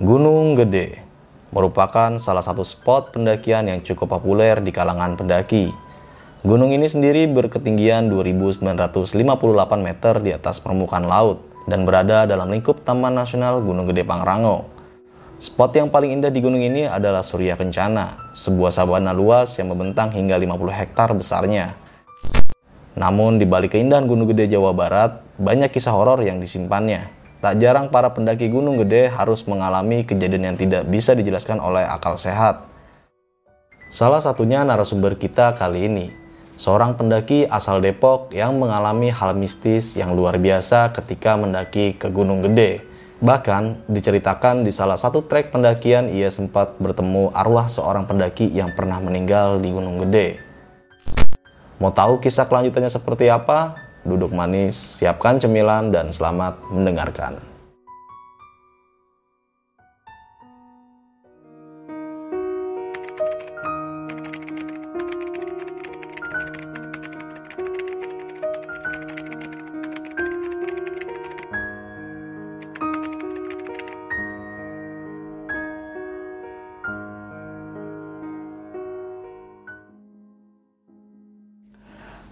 Gunung Gede merupakan salah satu spot pendakian yang cukup populer di kalangan pendaki. Gunung ini sendiri berketinggian 2.958 meter di atas permukaan laut dan berada dalam lingkup Taman Nasional Gunung Gede Pangrango. Spot yang paling indah di gunung ini adalah Surya Kencana, sebuah sabana luas yang membentang hingga 50 hektar besarnya. Namun di balik keindahan Gunung Gede Jawa Barat, banyak kisah horor yang disimpannya. Tak jarang para pendaki Gunung Gede harus mengalami kejadian yang tidak bisa dijelaskan oleh akal sehat. Salah satunya narasumber kita kali ini, seorang pendaki asal Depok yang mengalami hal mistis yang luar biasa ketika mendaki ke Gunung Gede. Bahkan diceritakan di salah satu trek pendakian ia sempat bertemu arwah seorang pendaki yang pernah meninggal di Gunung Gede. Mau tahu kisah kelanjutannya seperti apa? Duduk manis, siapkan cemilan, dan selamat mendengarkan.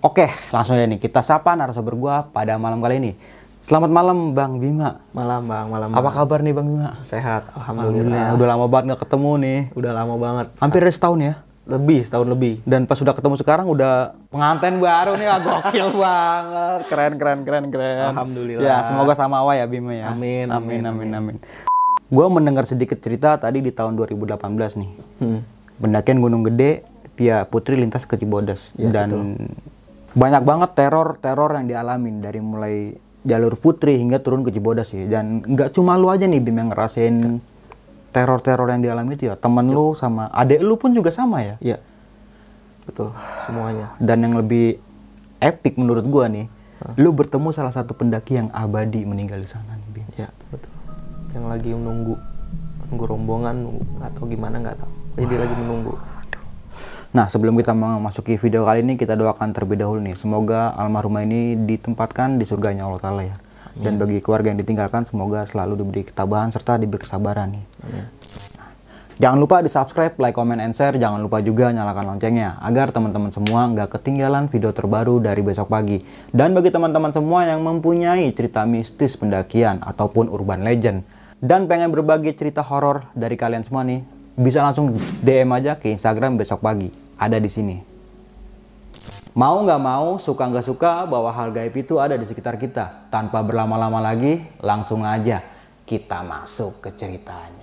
Oke, langsung aja nih kita sapa narasumber gua pada malam kali ini. Selamat malam Bang Bima. Malam Bang, malam. Apa Bang. kabar nih Bang Bima? Sehat, Alhamdulillah. alhamdulillah. Udah lama banget nggak ketemu nih. Udah lama banget. Hampir setahun ya. Lebih, setahun lebih. Dan pas udah ketemu sekarang udah pengantin baru nih, wah, gokil banget. Keren, keren, keren, keren. Alhamdulillah. Ya, semoga sama awal ya Bima ya. Amin, amin, amin, amin, amin. Gua mendengar sedikit cerita tadi di tahun 2018 nih. Hmm. pendakian Gunung Gede via Putri lintas ke Cibodas Ya, dan banyak banget teror-teror yang dialamin dari mulai jalur Putri hingga turun ke Cibodas sih dan nggak cuma lu aja nih Bim yang ngerasain teror-teror yang dialami itu ya temen lu sama adek lu pun juga sama ya Iya. Betul, semuanya. dan yang lebih epic menurut gua nih lu bertemu salah satu pendaki yang abadi meninggal di sana nih Bim Iya, betul. Yang lagi menunggu nunggu rombongan atau gimana nggak tahu. Jadi lagi menunggu. Nah, sebelum kita memasuki video kali ini, kita doakan terlebih dahulu nih. Semoga almarhumah ini ditempatkan di surganya Allah Ta'ala ya. Dan bagi keluarga yang ditinggalkan, semoga selalu diberi ketabahan serta diberi kesabaran nih. Nah, Jangan lupa di subscribe, like, comment, and share. Jangan lupa juga nyalakan loncengnya agar teman-teman semua nggak ketinggalan video terbaru dari besok pagi. Dan bagi teman-teman semua yang mempunyai cerita mistis pendakian ataupun urban legend dan pengen berbagi cerita horor dari kalian semua nih, bisa langsung DM aja ke Instagram besok pagi. Ada di sini. Mau nggak mau, suka nggak suka, bahwa hal gaib itu ada di sekitar kita. Tanpa berlama-lama lagi, langsung aja kita masuk ke ceritanya.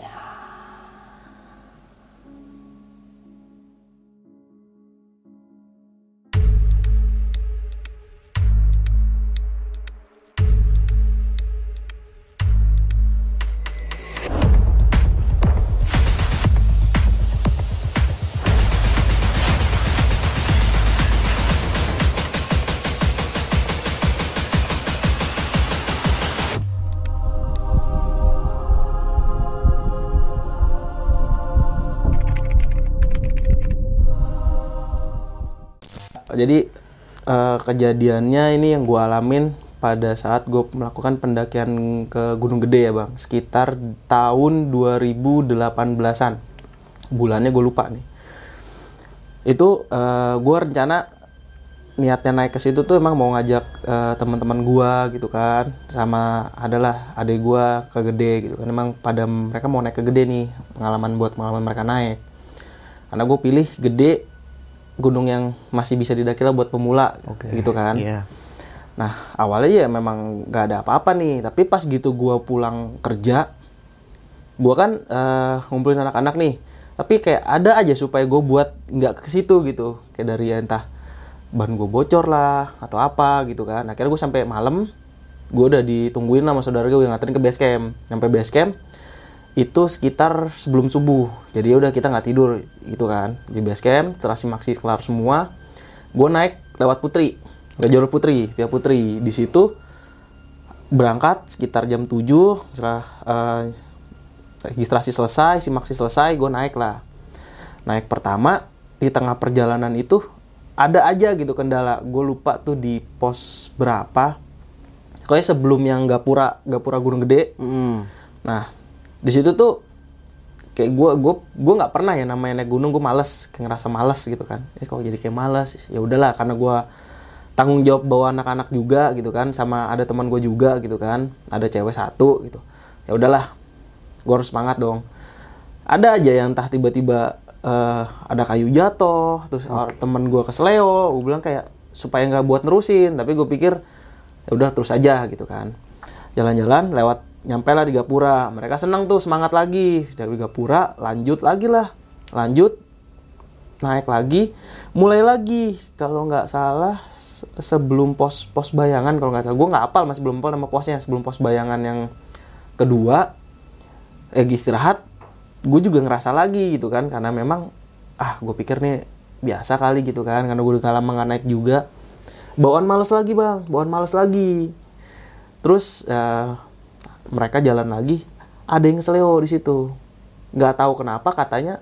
Jadi eh, kejadiannya ini yang gue alamin pada saat gue melakukan pendakian ke Gunung Gede ya bang, sekitar tahun 2018an, bulannya gue lupa nih. Itu gue rencana niatnya naik ke situ tuh emang mau ngajak eh, teman-teman gue gitu kan, sama adalah adik gue ke Gede gitu kan, emang pada mereka mau naik ke Gede nih, pengalaman buat pengalaman mereka naik. Karena gue pilih Gede gunung yang masih bisa didaki lah buat pemula gitu kan. Iya. Nah awalnya ya memang gak ada apa-apa nih, tapi pas gitu gua pulang kerja, gua kan eh, ngumpulin anak-anak nih, tapi kayak ada aja supaya gue buat nggak ke situ gitu, kayak dari ya entah ban gue bocor lah atau apa gitu kan. Akhirnya gue sampai malam, gue udah ditungguin sama saudara gue yang nganterin ke base camp. Sampai base camp, itu sekitar sebelum subuh. Jadi ya udah kita nggak tidur gitu kan. Di base camp setelah simaksi kelar semua gue naik lewat Putri. Ke jalur Putri via Putri. Di situ berangkat sekitar jam 7 setelah eh, registrasi selesai simaksi selesai gue naik lah. Naik pertama di tengah perjalanan itu ada aja gitu kendala. Gue lupa tuh di pos berapa. Pokoknya sebelum yang Gapura Gapura Gunung Gede. Hmm. Nah, di situ tuh kayak gue gue gue nggak pernah ya namanya naik gunung gue males kayak ngerasa males gitu kan. Eh kok jadi kayak males ya udahlah karena gue tanggung jawab bawa anak-anak juga gitu kan sama ada teman gue juga gitu kan ada cewek satu gitu. Ya udahlah gue harus semangat dong. Ada aja yang entah tiba-tiba eh, ada kayu jatuh terus or- temen gue kesleo gue bilang kayak supaya nggak buat nerusin tapi gue pikir ya udah terus aja gitu kan. Jalan-jalan lewat nyampe lah di Gapura. Mereka senang tuh semangat lagi. Dari Gapura lanjut lagi lah. Lanjut naik lagi. Mulai lagi. Kalau nggak salah se- sebelum pos pos bayangan kalau nggak salah. Gue nggak hafal masih belum hafal nama posnya. Sebelum pos bayangan yang kedua eh istirahat gue juga ngerasa lagi gitu kan. Karena memang ah gue pikir nih biasa kali gitu kan. Karena gue udah lama nggak naik juga. Bawaan males lagi bang. Bawaan males lagi. Terus eh, mereka jalan lagi ada yang seleo di situ. Nggak tahu kenapa katanya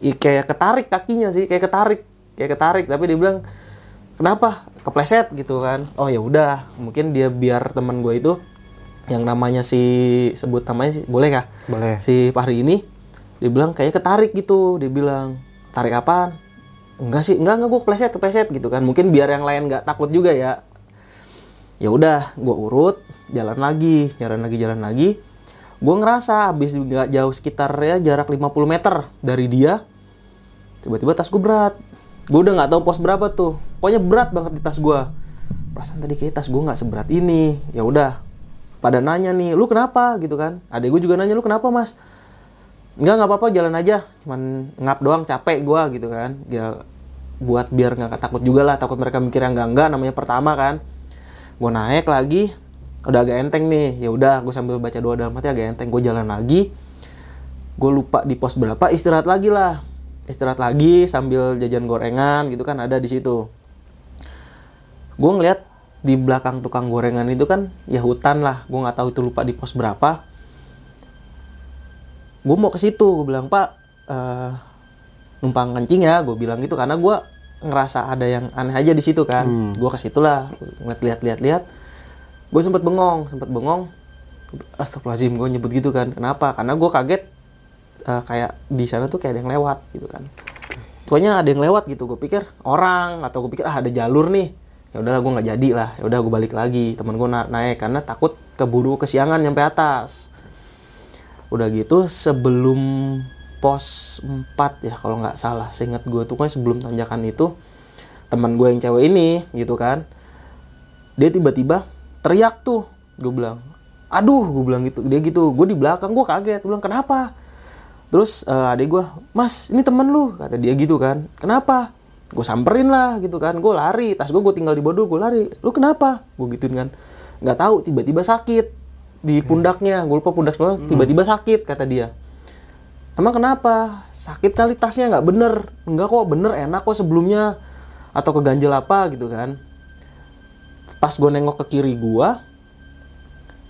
i- kayak ketarik kakinya sih kayak ketarik kayak ketarik. Tapi dia bilang kenapa? Kepleset gitu kan. Oh ya udah mungkin dia biar teman gue itu yang namanya si sebut namanya sih boleh kah? Boleh. si Fahri ini dia bilang kayak ketarik gitu dia bilang tarik apaan? Enggak sih enggak enggak gue kepleset kepleset gitu kan. Mungkin biar yang lain nggak takut juga ya ya udah gue urut jalan lagi jalan lagi jalan lagi. Gue ngerasa habis nggak jauh sekitar ya jarak 50 meter dari dia tiba-tiba tas gue berat. Gue udah nggak tahu pos berapa tuh. Pokoknya berat banget di tas gue perasaan tadi kayak tas gue nggak seberat ini. Ya udah pada nanya nih lu kenapa? gitu kan. Adek gue juga nanya lu kenapa mas? Enggak nggak apa-apa jalan aja. Cuman ngap doang capek gue gitu kan. Ya buat biar nggak takut juga lah takut mereka mikir yang enggak enggak namanya pertama kan gue naik lagi udah agak enteng nih. Ya udah gue sambil baca doa dalam hati agak enteng. Gue jalan lagi. Gue lupa di pos berapa istirahat lagi lah. Istirahat lagi sambil jajan gorengan gitu kan ada di situ. Gue ngeliat di belakang tukang gorengan itu kan ya hutan lah. Gue nggak tahu itu lupa di pos berapa. Gue mau ke situ gue bilang pak eh, numpang kencing ya gue bilang gitu. Karena gue ngerasa ada yang aneh aja di situ kan. Gue ke situ lah ngeliat lihat lihat lihat gue sempet bengong sempet bengong. Astagfirullahaladzim gue nyebut gitu kan. Kenapa? Karena gue kaget eh, kayak di sana tuh kayak ada yang lewat gitu kan. Pokoknya ada yang lewat gitu gue pikir orang atau gue pikir ah ada jalur nih. Ya udahlah gue nggak jadi lah. Ya udah gue balik lagi. Temen gue na- naik karena takut keburu kesiangan nyampe atas. Udah gitu sebelum pos 4 ya kalau nggak salah. Seingat gue tuh kan sebelum tanjakan itu teman gue yang cewek ini gitu kan dia tiba-tiba teriak tuh. Gue bilang aduh gue bilang gitu dia gitu. Gue di belakang gue kaget. Gue bilang kenapa? Terus eh, adik gue mas ini temen lu kata dia gitu kan. Kenapa? Gue samperin lah gitu kan. Gue lari tas gue gue tinggal di bodoh gue lari. Lu kenapa? Gue gituin kan. Nggak tahu tiba-tiba sakit di pundaknya. Gue lupa pundak sebelah tiba-tiba sakit kata dia emang kenapa? Sakit kali tasnya nggak bener. Enggak kok bener enak kok sebelumnya. Atau keganjel apa gitu kan. Pas gue nengok ke kiri gue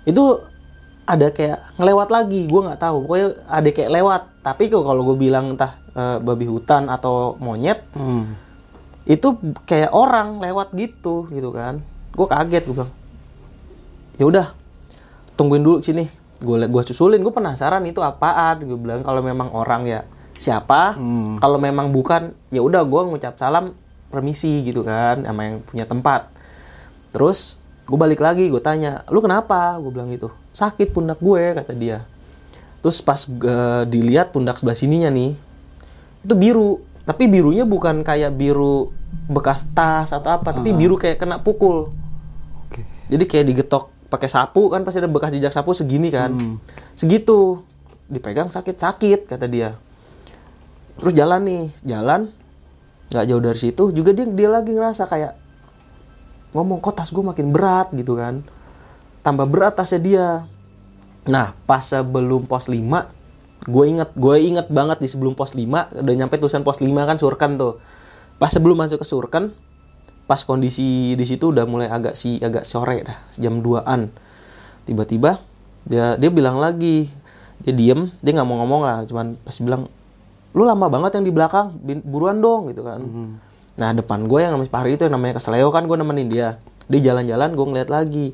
itu ada kayak ngelewat lagi. Gue nggak tahu. Pokoknya ada kayak lewat. Tapi kok kalau gue bilang entah eh, babi hutan atau monyet Hmm. itu kayak orang lewat gitu gitu kan. Gue kaget gue bilang ya udah tungguin dulu sini gue gua susulin gue penasaran itu apaan. Gue bilang kalau memang orang ya siapa? Hmm. kalau memang bukan ya udah gue ngucap salam permisi gitu kan sama yang punya tempat. Terus gue balik lagi gue tanya lu kenapa? Gue bilang gitu sakit pundak gue kata dia. Terus pas eh, dilihat pundak sebelah sininya nih itu biru. Tapi birunya bukan kayak biru bekas tas atau apa tapi biru kayak kena pukul. Oke. jadi kayak digetok pakai sapu kan pasti ada bekas jejak sapu segini kan. Hmm. segitu. Dipegang sakit sakit kata dia. Terus jalan nih jalan. Nggak jauh dari situ juga dia dia lagi ngerasa kayak ngomong kok tas gue makin berat? gitu kan. Tambah berat tasnya dia. Nah pas sebelum pos 5 gue inget gue inget banget di sebelum pos 5 udah nyampe tulisan pos 5 kan surkan tuh. Pas sebelum masuk ke surkan pas kondisi di situ udah mulai agak si agak sore dah jam 2an tiba-tiba dia dia bilang lagi dia diem dia nggak mau ngomong lah cuman pas bilang lu lama banget yang di belakang buruan dong gitu kan. Nah depan gue yang namanya Hari itu yang namanya Keseleo kan gue nemenin dia. Dia jalan-jalan gue ngeliat lagi.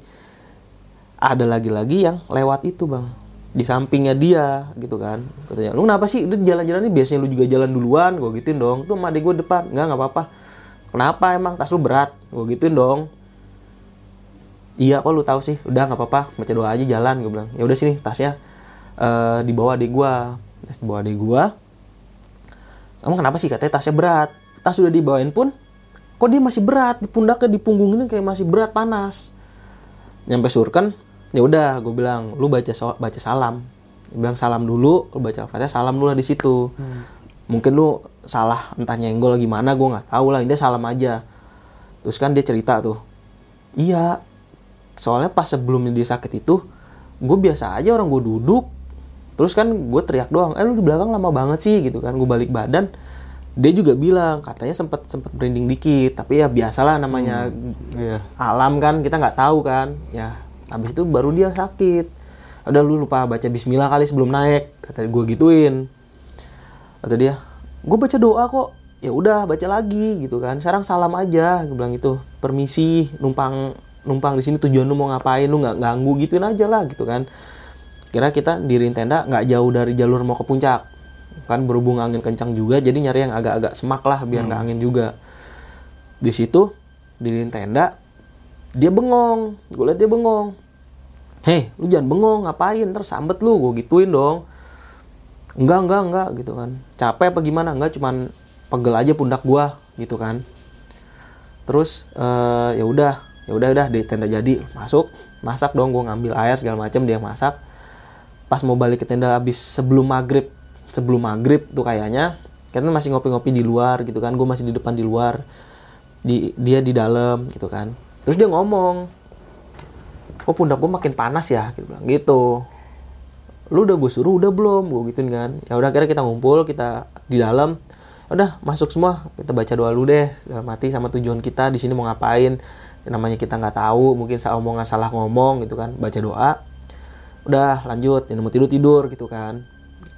Ada lagi-lagi yang lewat itu bang. Di sampingnya dia gitu kan. Katanya lu kenapa sih? Itu jalan-jalan ini biasanya lu juga jalan duluan gue gituin dong. Tuh adik gue depan. Nggak nggak apa-apa kenapa emang tas lu berat? Gue gituin dong. Iya kok lu tahu sih. Udah nggak apa-apa. Baca doa aja jalan gue bilang. Ya udah sini tasnya eh di bawah adik gue tas di bawah adik gue kamu kenapa sih? Katanya tasnya berat. Tas sudah dibawain pun kok dia masih berat? Di pundaknya di punggungnya kayak masih berat panas. Nyampe surken ya udah gue bilang lu baca so- baca salam. Dia bilang salam dulu. Lu baca fatihah salam dulu lah di situ. Mungkin lu salah entah nyenggol gimana gue nggak tahu lah intinya salam aja. Terus kan dia cerita tuh iya soalnya pas sebelum dia sakit itu gue biasa aja orang gue duduk. Terus kan gue teriak doang eh lu di belakang lama banget sih gitu kan gue balik badan. Dia juga bilang katanya sempet sempet merinding dikit tapi ya biasalah namanya Iya. alam kan kita nggak tahu kan. Ya habis itu baru dia sakit. Udah lu lupa baca Bismillah kali sebelum naik kata gue gituin. Kata dia gue baca doa kok. Ya udah baca lagi gitu kan. Sekarang salam aja gue bilang itu permisi numpang numpang di sini tujuan lu mau ngapain? Lu nggak ganggu gituin aja lah gitu kan. Kira kita diriin tenda nggak jauh dari jalur mau ke puncak. Kan berhubung angin kencang juga jadi nyari yang agak-agak semak lah biar nggak angin juga. Di situ diriin tenda dia bengong. Gue liat dia bengong. Heh lu jangan bengong ngapain? Ntar sambet lu. Gue gituin dong enggak enggak enggak gitu kan. Capek apa gimana? Enggak cuman pegel aja pundak gua gitu kan. Terus eh, ya udah ya udah udah di tenda jadi masuk masak dong gua ngambil air segala macam dia masak. Pas mau balik ke tenda habis sebelum maghrib sebelum maghrib tuh kayaknya karena masih ngopi-ngopi di luar gitu kan. Gue masih di depan di luar di dia di dalam gitu kan. Terus dia ngomong kok pundak gue makin panas ya gitu lu udah gue suruh udah belum? Gue gituin kan. Ya udah akhirnya kita ngumpul kita di dalam. Udah masuk semua. Kita baca doa lu deh dalam hati sama tujuan kita di sini mau ngapain. Namanya kita nggak tahu mungkin salah omongan salah ngomong gitu kan. Baca doa. Udah lanjut. Ini mau tidur tidur gitu kan.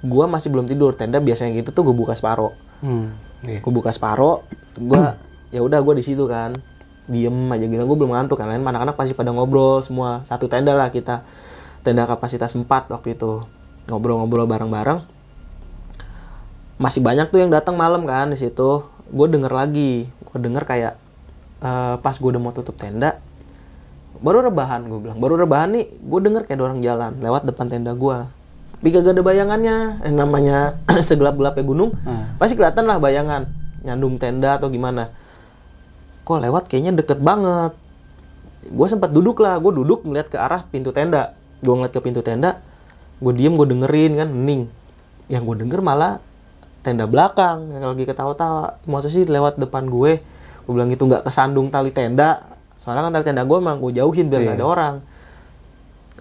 Gua masih belum tidur. Tenda biasanya gitu tuh gue buka separo. Hmm. Iya. gue buka separo gue ya udah gue di situ kan. Diem aja gitu. Gue belum ngantuk kan. Lain anak-anak pasti pada ngobrol semua. Satu tenda lah kita tenda kapasitas 4 waktu itu. Ngobrol-ngobrol bareng-bareng. Masih banyak tuh yang datang malam kan di situ. Gue denger lagi. Gue denger kayak eh, pas gue udah mau tutup tenda baru rebahan gue bilang. Baru rebahan nih gue denger kayak ada orang jalan lewat depan tenda gue tapi kagak ada bayangannya. Yang namanya segelap-gelapnya gunung Hmm. pasti kelihatan lah bayangan. Nyandung tenda atau gimana. Kok lewat kayaknya deket banget. Gue sempat duduk lah. Gue duduk ngeliat ke arah pintu tenda gue ngeliat ke pintu tenda gue diem gue dengerin kan hening yang gue denger malah tenda belakang yang lagi ketawa-tawa. Masa sih lewat depan gue. Gue bilang gitu nggak kesandung tali tenda. Soalnya kan tali tenda gue emang gue jauhin biar nggak ada orang.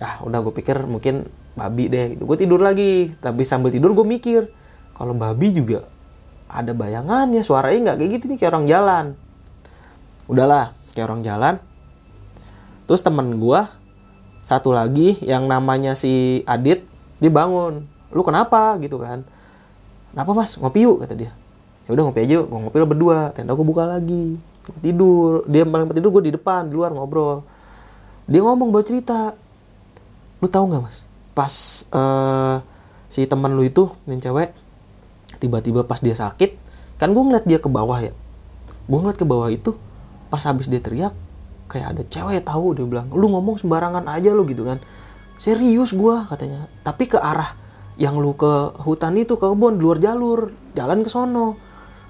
Ah udah gue pikir mungkin babi deh gitu. Gue tidur lagi. Tapi sambil tidur gue mikir kalau babi juga ada bayangannya suaranya nggak kayak gitu nih kayak orang jalan. Udahlah kayak orang jalan. Terus temen gue satu lagi yang namanya si Adit dia bangun. Lu kenapa? Gitu kan. Kenapa mas? Ngopi yuk kata dia. Ya udah ngopi aja yuk gue ngopi lah berdua tenda gue buka lagi Gua tidur. Dia paling tidur gue di depan di luar ngobrol. Dia ngomong bawa cerita lu tahu nggak mas? Pas eh, si teman lu itu yang cewek tiba-tiba pas dia sakit kan gue ngeliat dia ke bawah ya gue ngeliat ke bawah itu pas habis dia teriak kayak ada cewek tahu dia bilang lu ngomong sembarangan aja lu gitu kan. Serius gue katanya. Tapi ke arah yang lu ke hutan itu ke kebun di luar jalur jalan ke sono.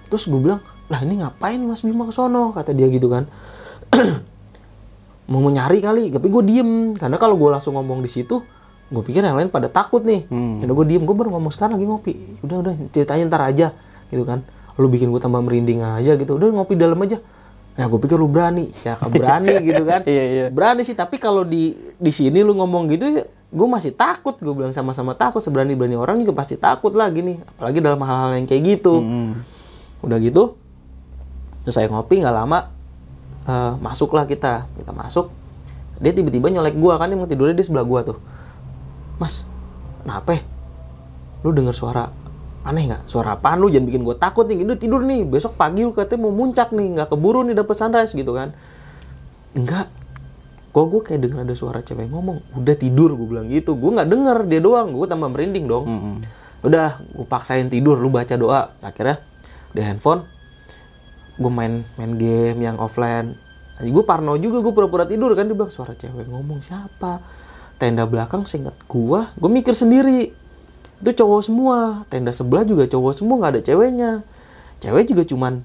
Terus gue bilang lah ini ngapain mas Bima ke sono? kata dia gitu kan. Mau nyari kali tapi gue diem. Karena kalau gue langsung ngomong di situ gue pikir yang lain pada takut nih. Hmm. Udah gue diem gue baru ngomong sekarang lagi ngopi. Udah udah ceritanya ntar aja gitu kan. Lu bikin gue tambah merinding aja gitu. Udah ngopi dalam aja ya gue pikir lu berani. Ya berani gitu kan. Iya, iya. berani sih tapi kalau di di sini lu ngomong gitu gue masih takut. Gue bilang sama-sama takut seberani berani orang juga pasti takut lah gini. Apalagi dalam hal-hal yang kayak gitu. Udah gitu terus saya ngopi nggak lama eh, masuklah kita. Kita masuk dia tiba-tiba nyolek gua kan emang tidurnya di sebelah gua tuh. Mas kenapa ya? lu denger suara aneh nggak? Suara apaan lu? Jangan bikin gua takut nih. Udah tidur nih. Besok pagi lu katanya mau muncak nih. Nggak keburu nih dapet sunrise gitu kan. Enggak kok gue kayak denger ada suara cewek ngomong udah tidur gue bilang gitu. Gue nggak denger dia doang. Gue tambah merinding dong. Udah gue paksain tidur lu baca doa. Akhirnya di handphone gue main main game yang offline. Gue parno juga gue pura-pura tidur kan. Dia bilang suara cewek ngomong siapa? Tenda belakang singkat gue gue mikir sendiri itu cowok semua. Tenda sebelah juga cowok semua nggak ada ceweknya. Cewek juga cuman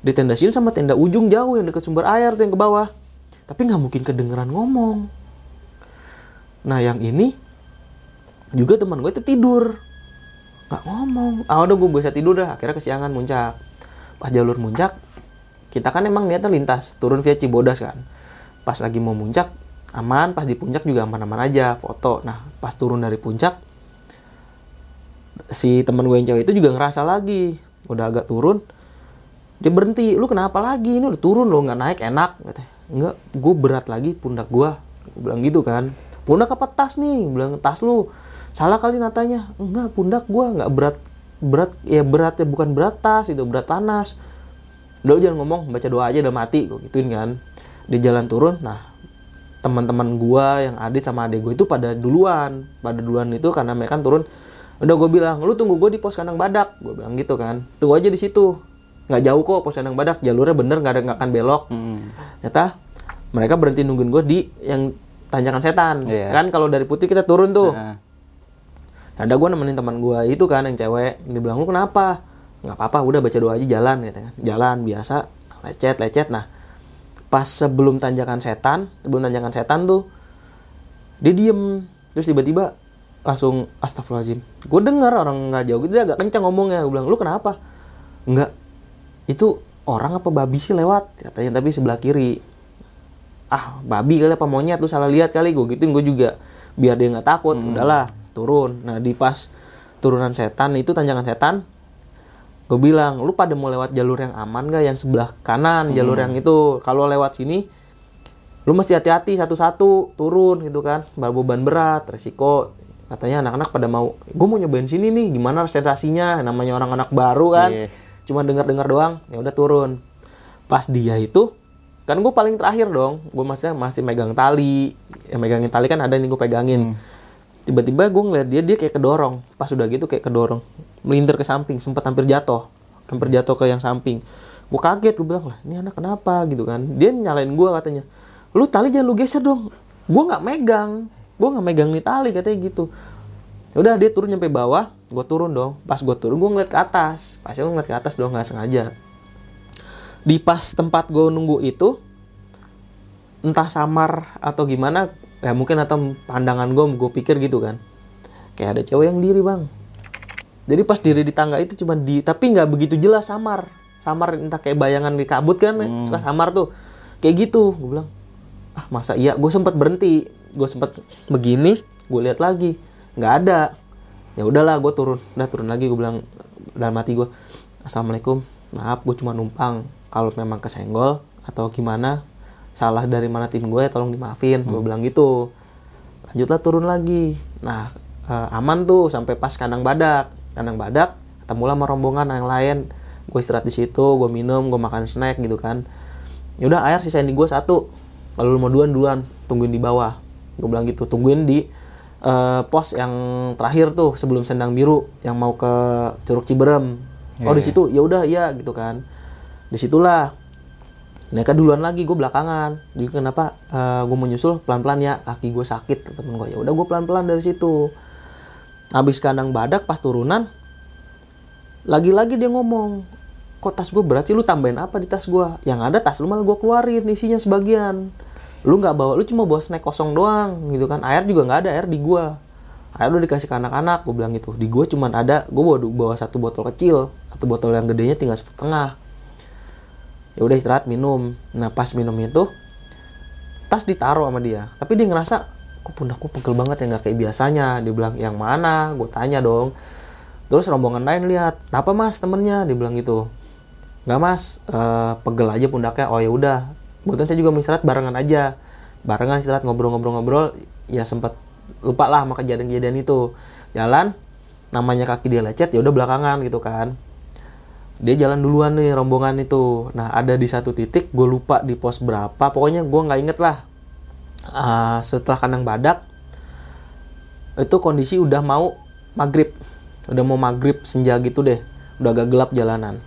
di tenda sini sama tenda ujung jauh yang deket sumber air tuh yang ke bawah. Tapi nggak mungkin kedengeran ngomong. Nah yang ini juga teman gue itu tidur. Nggak ngomong. Ah udah gue bisa tidur dah. Akhirnya kesiangan muncak. Pas jalur muncak kita kan emang niatnya lintas turun via Cibodas kan. Pas lagi mau muncak aman. Pas di puncak juga aman-aman aja foto. Nah pas turun dari puncak si teman gue yang cewek itu juga ngerasa lagi. Udah agak turun dia berhenti. Lu kenapa lagi? Ini udah turun lo nggak naik enak. Katanya enggak gue berat lagi pundak gue gue bilang gitu kan. Pundak apa tas nih? Bilang tas lu. Salah kali natanya. Enggak pundak gue nggak berat berat ya berat ya bukan berat tas itu berat panas. Lu jangan ngomong baca doa aja udah mati gue gituin kan. Di jalan turun nah teman-teman gua yang adit sama adik gue itu pada duluan. Pada duluan itu karena mereka kan turun udah gue bilang lu tunggu gue di pos kandang badak. Gue bilang gitu kan. Tunggu aja di situ. Nggak jauh kok pos kandang badak jalurnya bener nggak ada nggak akan belok. Ternyata mereka berhenti nungguin gue di yang tanjakan setan. Iya. kan kalau dari putih kita turun tuh. Nah, ada gue nemenin teman gue itu kan yang cewek. Dia bilang lu kenapa? Nggak apa-apa udah baca doa aja jalan gitu kan. Jalan biasa lecet lecet. Nah pas sebelum tanjakan setan sebelum tanjakan setan tuh dia diem. Terus tiba-tiba langsung astagfirullahaladzim. Gue denger orang nggak jauh gitu dia agak kencang ngomongnya. Gue bilang lu kenapa? Nggak itu orang apa babi sih lewat? Katanya tapi sebelah kiri. Ah babi kali apa monyet tuh salah lihat kali. Gue gituin gue juga biar dia nggak takut. Udahlah turun. Nah di pas turunan setan itu tanjakan setan gue bilang lu pada mau lewat jalur yang aman gak yang sebelah kanan jalur yang itu. Kalau lewat sini lu mesti hati-hati satu-satu turun gitu kan. Bawa beban berat resiko katanya anak-anak pada mau gue mau nyobain sini nih gimana sensasinya namanya orang anak baru kan. Iya. cuma dengar-dengar doang ya udah turun. Pas dia itu kan gue paling terakhir dong gue masih masih megang tali. Yang megangin tali kan ada nih gue pegangin. Tiba-tiba gue ngeliat dia dia kayak kedorong. Pas udah gitu kayak kedorong. Melintir ke samping sempat hampir jatuh. Hampir jatuh ke yang samping. Gue kaget gue bilang lah ini anak kenapa? Gitu kan. Dia nyalain gue katanya lu tali jangan lu geser dong. Gue nggak megang gue nggak megang nih tali katanya gitu. Udah dia turun nyampe bawah gue turun dong. Pas gue turun gue ngeliat ke atas. Pas gue ngeliat ke atas dong nggak sengaja. Di pas tempat gue nunggu itu entah samar atau gimana ya mungkin atau pandangan gue gue pikir gitu kan. Kayak ada cewek yang diri bang. Jadi pas diri di tangga itu cuma di tapi nggak begitu jelas samar. Samar entah kayak bayangan di kabut kan suka samar tuh. Kayak gitu gue bilang ah masa iya? Gue sempat berhenti gue sempat begini gue lihat lagi. Nggak ada. Ya udahlah gue turun. Udah turun lagi gue bilang dalam hati gue assalamualaikum. Maaf gue cuma numpang. Kalau memang kesenggol atau gimana salah dari mana tim gue tolong dimaafin. Gue bilang gitu. Lanjutlah turun lagi. Nah eh, aman tuh sampai pas kandang badak. Kandang badak ketemu sama rombongan yang lain. Gue istirahat di situ gue minum gue makan snack gitu kan. Ya udah air sisain di gue satu. Kalau lu mau duluan duluan. Tungguin di bawah gue bilang gitu tungguin di eh, pos yang terakhir tuh sebelum sendang biru yang mau ke curug ciberem. Oh di situ? Ya udah iya gitu kan. Di situlah mereka duluan lagi gue belakangan. Jadi kenapa gue mau nyusul? Pelan pelan ya kaki gue sakit temen gue ya udah gue pelan pelan dari situ. Habis kandang badak pas turunan lagi lagi dia ngomong kok tas gue berat sih? Lu tambahin apa di tas gue yang ada tas lu malah gue keluarin isinya sebagian lu nggak bawa lu cuma bawa snack kosong doang gitu kan. Air juga nggak ada air di gue air udah dikasih ke anak-anak gue bilang gitu. Di gue cuma ada gue bawa bawa satu botol kecil. Satu botol yang gedenya tinggal setengah. Ya udah istirahat minum. Nah pas minum itu tas ditaruh sama dia. Tapi dia ngerasa kok pundakku pegel banget ya nggak kayak biasanya. Dia bilang yang mana? Gue tanya dong. Terus rombongan lain lihat apa mas temennya? Dia bilang gitu. Nggak mas eh, pegel aja pundaknya. Oh ya udah kebetulan saya juga mau istirahat barengan aja. Barengan istirahat ngobrol-ngobrol-ngobrol ya sempet lupa lah sama kejadian-kejadian itu. Jalan namanya kaki dia lecet ya udah belakangan gitu kan. Dia jalan duluan nih rombongan itu. Nah ada di satu titik gue lupa di pos berapa pokoknya gue nggak inget lah. Ah, setelah kandang badak itu kondisi udah mau maghrib. Udah mau maghrib senja gitu deh. Udah agak gelap jalanan.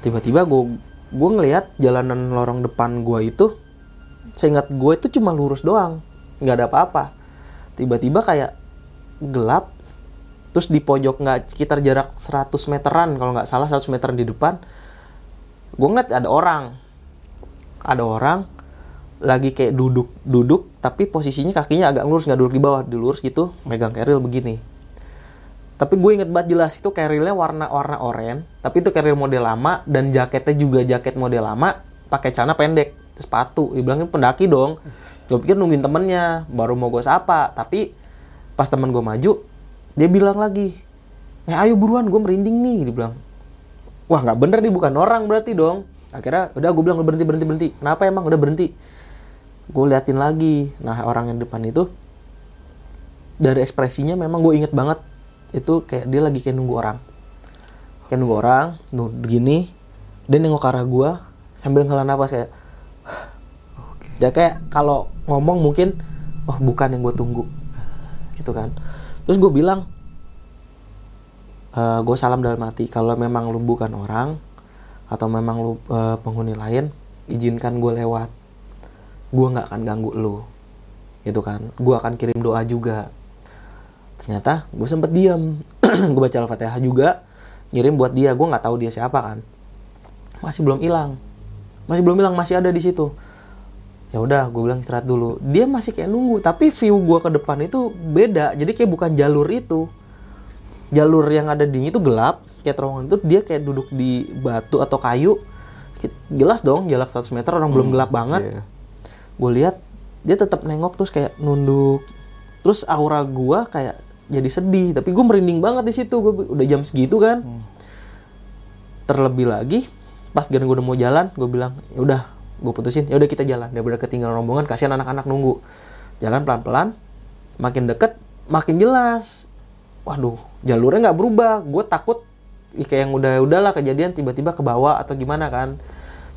Tiba-tiba gue gue ngelihat jalanan lorong depan gue itu seingat gue itu cuma lurus doang nggak ada apa-apa. Tiba-tiba kayak gelap terus di pojok nggak sekitar jarak 100 meteran kalau nggak salah 100 meteran di depan gue ngeliat ada orang. Ada orang lagi kayak duduk duduk tapi posisinya kakinya agak lurus nggak duduk di bawah di lurus gitu megang keril begini tapi gue inget banget jelas itu kerilnya warna warna oranye. Tapi itu keril model lama dan jaketnya juga jaket model lama pakai celana pendek sepatu. Dia bilang ini pendaki dong. Gue pikir nungguin temennya baru mau gue sapa. Tapi pas temen gue maju dia bilang lagi eh ayo buruan gue merinding nih dia bilang. Wah nggak bener nih bukan orang berarti dong. Akhirnya udah gue bilang "Lu berhenti berhenti berhenti. Kenapa emang? Udah berhenti. Gue liatin lagi. Nah orang yang depan itu dari ekspresinya memang gue inget banget itu kayak dia lagi kayak nunggu orang. Kayak nunggu orang nuh begini dia nengok ke arah gue sambil ngela napas kayak ya kayak kalau ngomong mungkin oh bukan yang gue tunggu. Gitu kan. Terus gue bilang gue salam dalam hati kalau memang lu bukan orang atau memang lu eh, penghuni lain izinkan gue lewat. Gue nggak akan ganggu lu. Gitu kan. Gue akan kirim doa juga ternyata gue sempet diam gue baca al-fatihah juga ngirim buat dia. Gue nggak tahu dia siapa kan. Masih belum hilang. Masih belum hilang masih ada di situ. Ya udah gue bilang istirahat dulu. Dia masih kayak nunggu tapi view gue ke depan itu beda. Jadi kayak bukan jalur itu. Jalur yang ada di itu gelap kayak terowongan itu dia kayak duduk di batu atau kayu. Jelas dong jarak 100 meter orang belum gelap banget. Iya. gue lihat dia tetap nengok terus kayak nunduk. Terus aura gua kayak jadi sedih tapi gue merinding banget di situ. Gue udah jam segitu kan. Terlebih lagi pas gue udah mau jalan gue bilang ya udah gue putusin ya udah kita jalan. Daripada ketinggalan rombongan kasihan anak-anak nunggu. Jalan pelan-pelan makin deket makin jelas. Waduh jalurnya nggak berubah. Gue takut ya kayak yang udah udahlah kejadian tiba-tiba ke bawah atau gimana kan.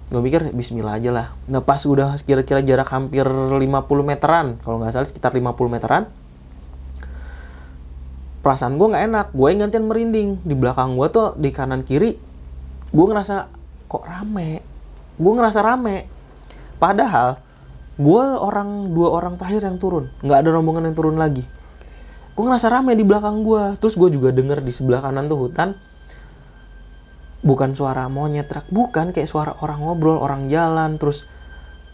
Gue mikir Bismillah aja lah. Nah pas udah kira-kira jarak hampir 50 meteran kalau nggak salah sekitar 50 meteran perasaan gue nggak enak gue yang gantian merinding. Di belakang gue tuh di kanan kiri gue ngerasa kok rame? Gue ngerasa rame. Padahal gue orang dua orang terakhir yang turun. Nggak ada rombongan yang turun lagi. Gue ngerasa rame di belakang gue terus gue juga denger di sebelah kanan tuh hutan bukan suara monyet truk bukan kayak suara orang ngobrol orang jalan. Terus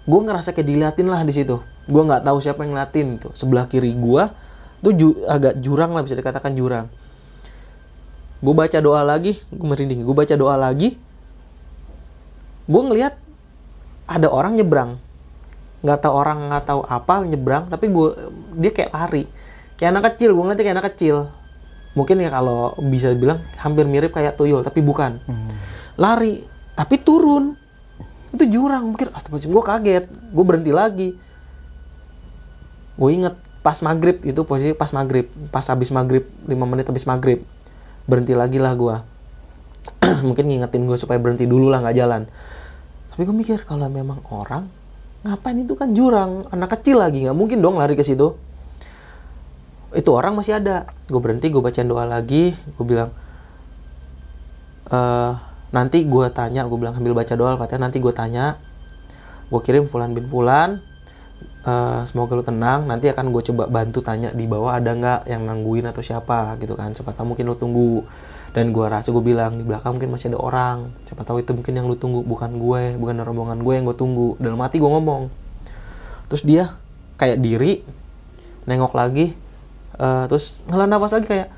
gue ngerasa kayak diliatin lah di situ. Gue nggak tahu siapa yang ngeliatin tuh. Sebelah kiri gue tuh ju- agak jurang lah bisa dikatakan jurang. Gue baca doa lagi gue merinding. Gue baca doa lagi gue ngeliat ada orang nyebrang. Nggak tahu orang nggak tahu apa nyebrang tapi gue dia kayak lari. Kayak anak kecil gue ngeliatnya kayak anak kecil. Mungkin ya kalau bisa bilang hampir mirip kayak tuyul tapi bukan. Lari tapi turun. Itu jurang mikir astagfirullahaladzim gue kaget. Gue berhenti lagi. Gue inget pas maghrib itu posisi pas maghrib pas habis maghrib 5 menit habis maghrib. Berhenti lagi lah gue mungkin ngingetin gue supaya berhenti dulu lah nggak jalan. Tapi gue mikir kalau memang orang ngapain itu kan jurang anak kecil lagi nggak mungkin dong lari ke situ. Itu orang masih ada. Gue berhenti gue bacain doa lagi gue bilang eh nanti gue tanya gue bilang sambil baca doa katanya nanti gue tanya gue kirim Fulan bin Fulan eh, semoga lu tenang nanti akan gue coba bantu tanya di bawah ada nggak yang nangguin atau siapa gitu kan. Siapa tahu mungkin lu tunggu. Dan gue rasa gue bilang di belakang mungkin masih ada orang. Siapa tahu itu mungkin yang lu tunggu bukan gue bukan rombongan gue yang gue tunggu. Dalam hati gue ngomong. Terus dia kayak diri nengok lagi eh, terus ngelan napas lagi kayak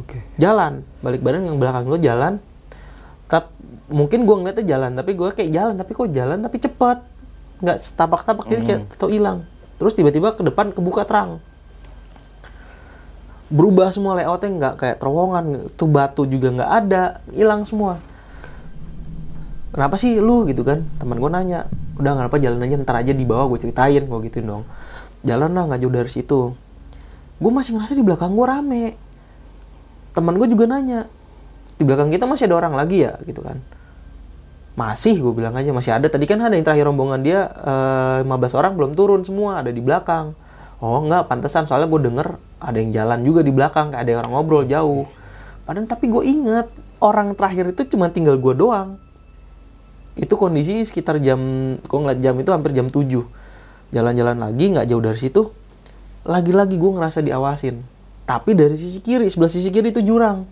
Oke. jalan. Balik badan yang belakang lo jalan. Tap mungkin gue ngeliatnya jalan tapi gue kayak jalan tapi kok jalan tapi cepet nggak setapak-tapak gitu kayak atau hilang. Terus tiba-tiba ke depan kebuka terang. Berubah semua layoutnya nggak kayak terowongan tuh batu juga nggak ada hilang semua. Kenapa sih lu gitu kan? Teman gue nanya udah kenapa jalan aja? Ntar aja di bawah gue ceritain gue gituin dong. Jalan lah nggak jauh dari situ. Gue masih ngerasa di belakang gue rame. Teman gue juga nanya di belakang kita masih ada orang lagi ya? Gitu kan masih gue bilang aja masih ada. Tadi kan ada yang terakhir rombongan dia eh, 15 orang belum turun semua ada di belakang. Oh enggak pantesan soalnya gue denger ada yang jalan juga di belakang kayak ada orang ngobrol jauh. Padahal tapi gue inget orang terakhir itu cuma tinggal gue doang. Itu kondisi sekitar jam gue ngeliat jam itu hampir jam 7 jalan-jalan lagi nggak jauh dari situ lagi-lagi gue ngerasa diawasin. Tapi dari sisi kiri sebelah sisi kiri itu jurang.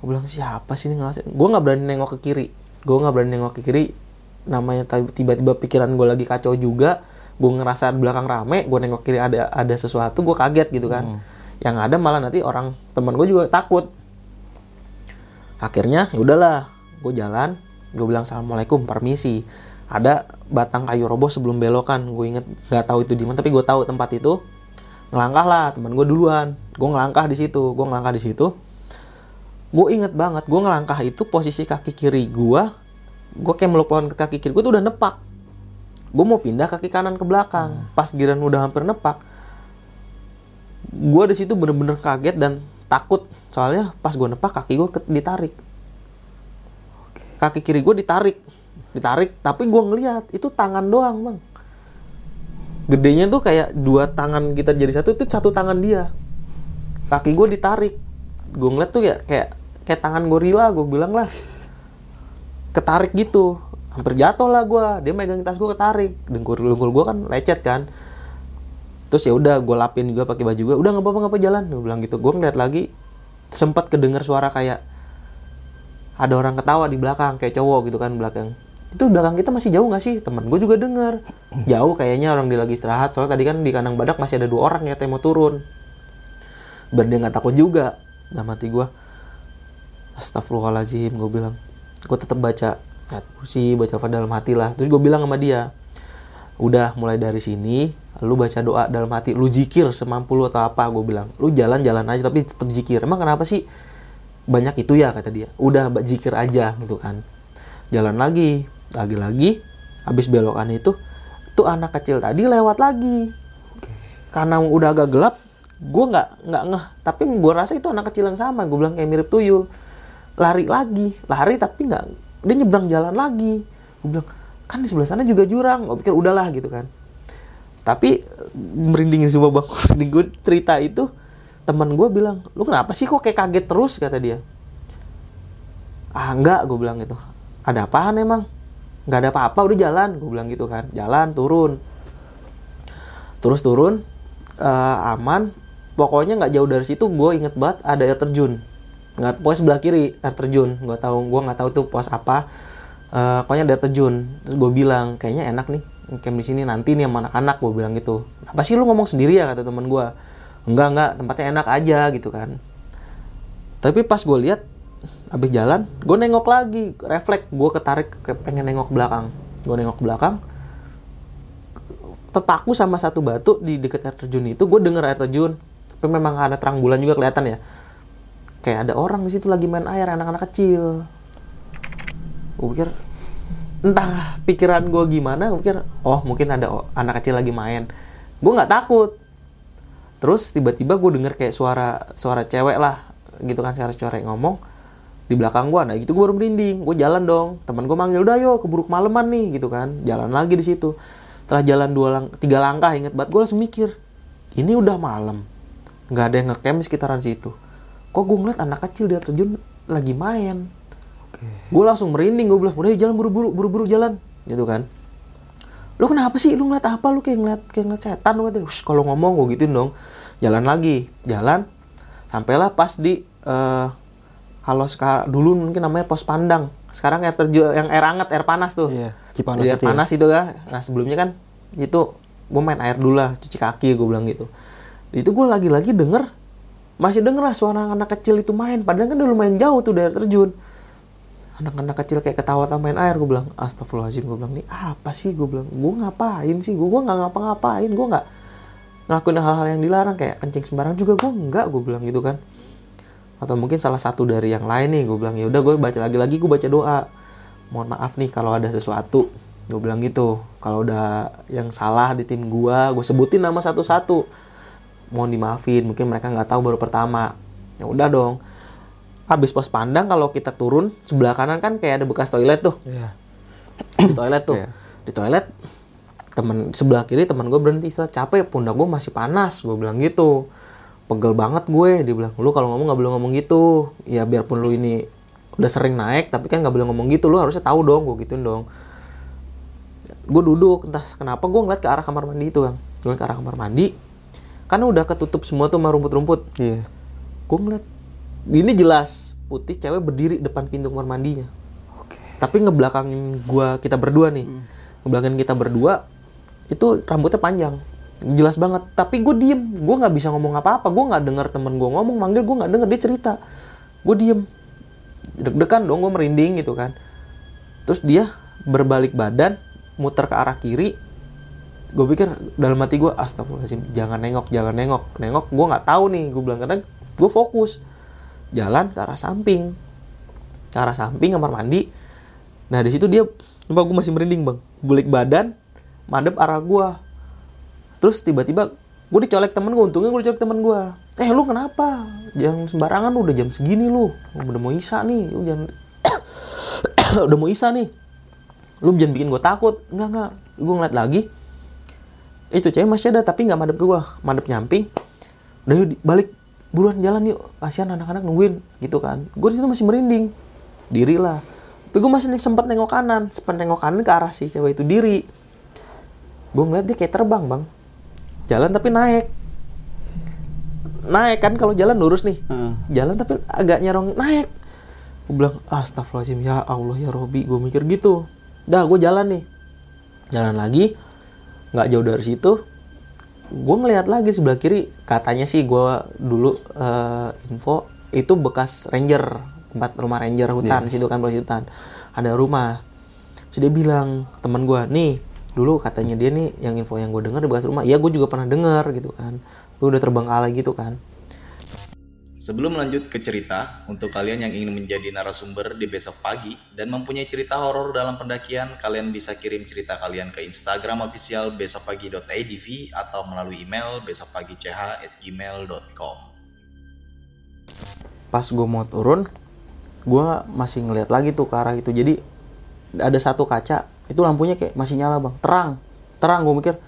Gue bilang siapa sih ini ngelasin? Gue nggak berani nengok ke kiri gue nggak berani nengok ke kiri. Namanya tiba-tiba pikiran gue lagi kacau juga. Gue ngerasa di belakang rame gue nengok kiri ada ada sesuatu gue kaget gitu kan. Yang ada malah nanti orang teman gue juga takut. Akhirnya ya udahlah gue jalan. Gue bilang assalamualaikum permisi. Ada batang kayu roboh sebelum belokan. Gue inget nggak tahu itu di mana tapi gue tahu tempat itu. Ngelangkah lah teman gue duluan. Gue ngelangkah di situ gue ngelangkah di situ gue inget banget gue ngelangkah itu posisi kaki kiri gue gue kayak meluk pohon ke kaki kiri gue tuh udah nepak. Gue mau pindah kaki kanan ke belakang. Pas giran udah hampir nepak gue di situ bener-bener kaget dan takut. Soalnya pas gue nepak kaki gue ditarik. Kaki kiri gue ditarik ditarik tapi gue ngeliat itu tangan doang bang gedenya tuh kayak dua tangan kita jadi satu itu satu tangan dia. Kaki gue ditarik gue ngeliat tuh ya kayak kayak tangan gorila gue bilang lah. Ketarik gitu. Hampir jatuh lah gue dia megang tas gue ketarik. Dengkul dengkul gue kan lecet kan. Terus ya udah gue lapin juga pakai baju gue udah nggak apa-apa jalan. Gue bilang gitu. Gue ngeliat lagi sempat kedengar suara kayak ada orang ketawa di belakang kayak cowok gitu kan belakang. Itu belakang kita masih jauh nggak sih? Teman gue juga denger. Jauh kayaknya orang dia lagi istirahat. Soalnya tadi kan di kandang badak masih ada dua orang ya yang mau turun. Nggak takut juga dalam hati gue astagfirullahaladzim gue bilang. Gue tetap baca ayat kursi baca apa dalam hati lah. Terus gue bilang sama dia udah mulai dari sini lu baca doa dalam hati. Lu zikir semampu lu atau apa gue bilang. Lu jalan-jalan aja tapi tetap zikir. Emang kenapa sih? Banyak itu ya kata dia. Udah zikir aja gitu kan. Jalan lagi lagi-lagi habis belokan itu tuh anak kecil tadi lewat lagi. Karena udah agak gelap gue nggak nggak ngeh. Tapi gue rasa itu anak kecil yang sama. Gue bilang kayak mirip tuyul. Lari lagi. Lari tapi nggak dia nyebrang jalan lagi. Gue bilang kan di sebelah sana juga jurang. Gue pikir udahlah gitu kan. Tapi merindingin semua bang merinding gue cerita itu teman gue bilang lu kenapa sih kok kayak kaget terus? kata dia. Ah enggak gue bilang gitu. Ada apaan emang? Nggak ada apa-apa udah jalan gue bilang gitu kan. Jalan turun. Terus turun eh, aman pokoknya nggak jauh dari situ gue inget banget ada air terjun. Nggak pokoknya sebelah kiri air terjun. Gue tahu gue nggak tahu tuh pos apa. Eh, pokoknya ada air terjun. Terus gue bilang kayaknya enak nih camp di sini nanti nih sama anak-anak gue bilang gitu. Apa sih lu ngomong sendiri ya? kata teman gue enggak enggak tempatnya enak aja gitu kan. Tapi pas gue lihat habis jalan gue nengok lagi refleks gue ketarik ke pengen nengok belakang. Gue nengok belakang terpaku sama satu batu di dekat air terjun itu gue denger air terjun tapi memang ada terang bulan juga kelihatan ya. Kayak ada orang di situ lagi main air anak-anak kecil. Gue pikir entah pikiran gue gimana gue pikir oh mungkin ada anak kecil lagi main. Gue nggak takut. Terus tiba-tiba gue denger kayak suara suara cewek lah gitu kan suara cewek ngomong di belakang gue nah gitu gue baru merinding gue jalan dong. Teman gue manggil udah yo keburu kemalaman nih gitu kan. Jalan lagi di situ. Setelah jalan dua lang tiga langkah inget banget gue langsung mikir ini udah malam nggak ada yang ngecamp di sekitaran situ. Kok gue ngeliat anak kecil di air terjun lagi main. Gue langsung merinding gue bilang udah jalan buru-buru buru-buru jalan. Gitu kan. Lu kenapa sih? Lu ngeliat apa? Lu kayak ngeliat kayak ngeliat setan lu katanya "Ush, kalau ngomong gue gituin dong. Jalan lagi jalan. Sampailah pas di eh, kalau sekarang dulu mungkin namanya pos pandang. Sekarang air terjun yang air hangat air panas tuh. Iya, Jadi air itu ya. panas itu ya. Nah sebelumnya kan itu gue main air dulu lah cuci kaki gue bilang gitu itu gue lagi-lagi denger masih denger lah suara anak kecil itu main. Padahal kan udah lumayan jauh tuh dari terjun. Anak-anak kecil kayak ketawa main air gue bilang astagfirullahaladzim gue bilang nih apa sih? Gue bilang gue ngapain sih? Gue gue nggak ngapa-ngapain gue nggak ngelakuin hal-hal yang dilarang kayak kencing sembarang juga gue nggak gue bilang gitu kan. Atau mungkin salah satu dari yang lain nih gue bilang ya udah gue baca lagi-lagi gue baca doa. Mohon maaf nih kalau ada sesuatu gue bilang gitu. Kalau udah yang salah di tim gue gue sebutin nama satu-satu mohon dimaafin mungkin mereka nggak tahu baru pertama. Ya udah dong. Habis pos pandang kalau kita turun sebelah kanan kan kayak ada bekas toilet tuh. Iya. di toilet tuh. Iya. di toilet temen sebelah kiri teman gue berhenti istilah capek pundak gue masih panas gue bilang gitu. Pegel banget gue dia bilang lu kalau ngomong nggak boleh ngomong gitu. Ya biarpun lu ini udah sering naik tapi kan nggak boleh ngomong gitu. Lu harusnya tahu dong gue gituin dong. Gue duduk entah kenapa gue ngeliat ke arah kamar mandi itu bang. Gue ke arah kamar mandi kan udah ketutup semua tuh sama rumput-rumput. Iya. gue ngeliat ini jelas putih cewek berdiri depan pintu kamar mandinya. Oke. tapi ngebelakangin gua kita berdua nih ngebelakangin kita berdua itu rambutnya panjang. Jelas banget. Tapi gue diem. Gue nggak bisa ngomong apa-apa. Gue nggak dengar temen gue ngomong manggil gue nggak denger dia cerita. Gue diem. Deg-degan dong gue merinding gitu kan. Terus dia berbalik badan muter ke arah kiri gue pikir dalam hati gue astagfirullahaladzim jangan nengok jangan nengok. Nengok gue nggak tahu nih gue bilang karena gue fokus. Jalan ke arah samping. Ke arah samping kamar mandi. Nah di situ dia lupa gue masih merinding bang. Balik badan madep arah gue terus tiba-tiba gue dicolek temen gue untungnya gue dicolek temen gue eh lu kenapa? Jangan sembarangan lu udah jam segini lu. Udah mau isa nih lu jangan udah mau isa nih. Lu jangan bikin gue takut. Enggak enggak gue ngeliat lagi itu cewek masih ada tapi nggak madep ke gue madep nyamping udah yuk balik. Buruan jalan yuk. Kasihan anak-anak nungguin gitu kan. Gue di situ masih merinding. Diri lah. Tapi gue masih sempat nengok kanan sempat nengok kanan ke arah si cewek itu diri. Gue ngeliat dia kayak terbang bang. Jalan tapi naik. Naik kan kalau jalan lurus nih. Heeh. jalan tapi agak nyerong naik. Gue bilang astagfirullahaladzim ya Allah ya Robi. Gue mikir gitu. Dah gue jalan nih. Jalan lagi nggak jauh dari situ gue ngelihat lagi sebelah kiri katanya sih gue dulu eh, info itu bekas ranger tempat rumah ranger hutan situ kan polisi hutan. Ada rumah. Terus dia bilang teman gue nih dulu katanya dia nih yang info yang gue dengar di bekas rumah. Ya gue juga pernah dengar gitu kan. Lu udah terbengkalai gitu kan Sebelum lanjut ke cerita, untuk kalian yang ingin menjadi narasumber di besok pagi dan mempunyai cerita horor dalam pendakian, kalian bisa kirim cerita kalian ke Instagram official besokpagi.idv atau melalui email besokpagi.ch@gmail.com. pas gue mau turun gue masih ngeliat lagi tuh ke arah itu. Jadi ada satu kaca itu lampunya kayak masih nyala bang. Terang. Terang gue mikir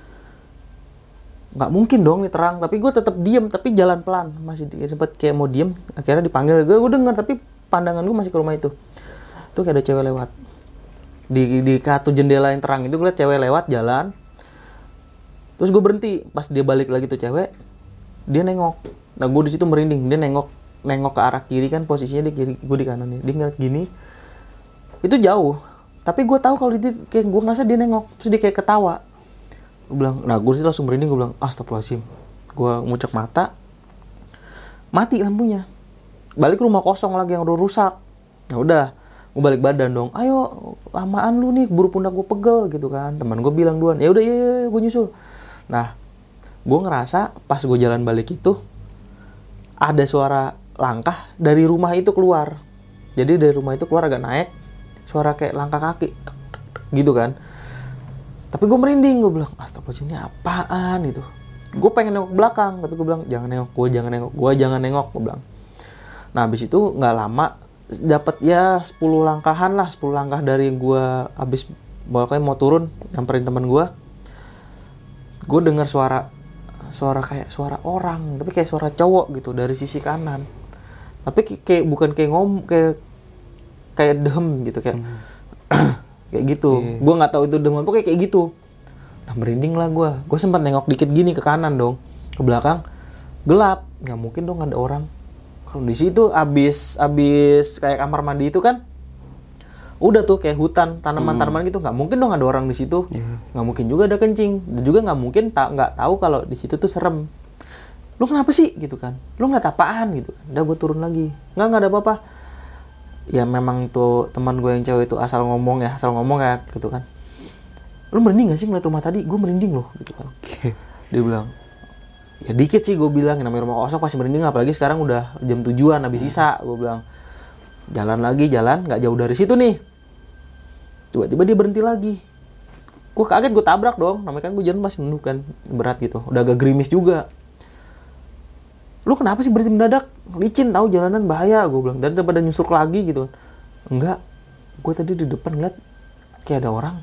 nggak mungkin dong nih terang tapi gue tetap diem tapi jalan pelan. Masih di- sempet kayak mau diem akhirnya dipanggil. Gue gue dengar tapi pandangan gue masih ke rumah itu. Tuh kayak ada cewek lewat. Di di kartu jendela yang terang itu gue liat cewek lewat jalan. Terus gue berhenti. Pas dia balik lagi tuh cewek dia nengok. Nah gue di situ merinding. Dia nengok nengok ke arah kiri kan posisinya di kiri gue di kanan dia ngeliat gini. Itu jauh. Tapi gue tahu kalau dia kayak gue ngerasa dia nengok. Terus dia kayak ketawa gue bilang nah gue sih langsung merinding gue bilang astagfirullahaladzim. Gue ngucek mata mati lampunya. Balik ke rumah kosong lagi yang udah rusak. Ya udah gue balik badan dong. Ayo lamaan lu nih buru pundak gue pegel gitu kan. Teman gue bilang duluan ya udah iya, iya, iya gue nyusul. Nah gue ngerasa pas gue jalan balik itu ada suara langkah dari rumah itu keluar. Jadi dari rumah itu keluar agak naik suara kayak langkah kaki gitu kan tapi gue merinding gue bilang astagfirullahaladzim ini apaan? Gitu. Gue pengen nengok belakang tapi gue bilang jangan nengok gue jangan nengok gue jangan nengok gue bilang. Nah habis itu nggak lama dapat ya 10 langkahan lah 10 langkah dari gue habis pokoknya mau turun nyamperin teman gue gue dengar suara suara kayak suara orang tapi kayak suara cowok gitu dari sisi kanan. Tapi kayak, bukan kayak ngom kayak kayak dehem gitu kayak kayak gitu. Gue nggak tahu itu dehem apa kayak gitu. Nah merinding lah gue gue sempat nengok dikit gini ke kanan dong. Ke belakang gelap. Nggak mungkin dong ada orang. Kalau di situ abis abis kayak kamar mandi itu kan udah tuh kayak hutan tanaman-tanaman gitu. Nggak mungkin dong ada orang di situ. Nggak mungkin juga ada kencing. Dan juga nggak mungkin tak nggak tahu kalau di situ tuh serem. Lu kenapa sih? Gitu kan. Lu ngeliat apaan gitu kan? Udah gue turun lagi. Nggak nggak ada apa-apa ya memang tuh teman gue yang cewek itu asal ngomong ya asal ngomong ya gitu kan. Lu merinding gak sih ngeliat rumah tadi? Gue merinding loh gitu kan. Dia bilang ya dikit sih gue bilang namanya rumah kosong pasti merinding apalagi sekarang udah jam tujuan habis sisa gue bilang. Jalan lagi jalan nggak jauh dari situ nih. Tiba-tiba dia berhenti lagi. Gue kaget gue tabrak dong. Namanya kan gue jalan masih nunduk kan berat gitu. Udah agak gerimis juga lu kenapa sih berhenti mendadak? Licin tahu jalanan bahaya. Gue bilang dan daripada nyusur lagi gitu kan. Enggak. Gue tadi di depan ngeliat kayak ada orang.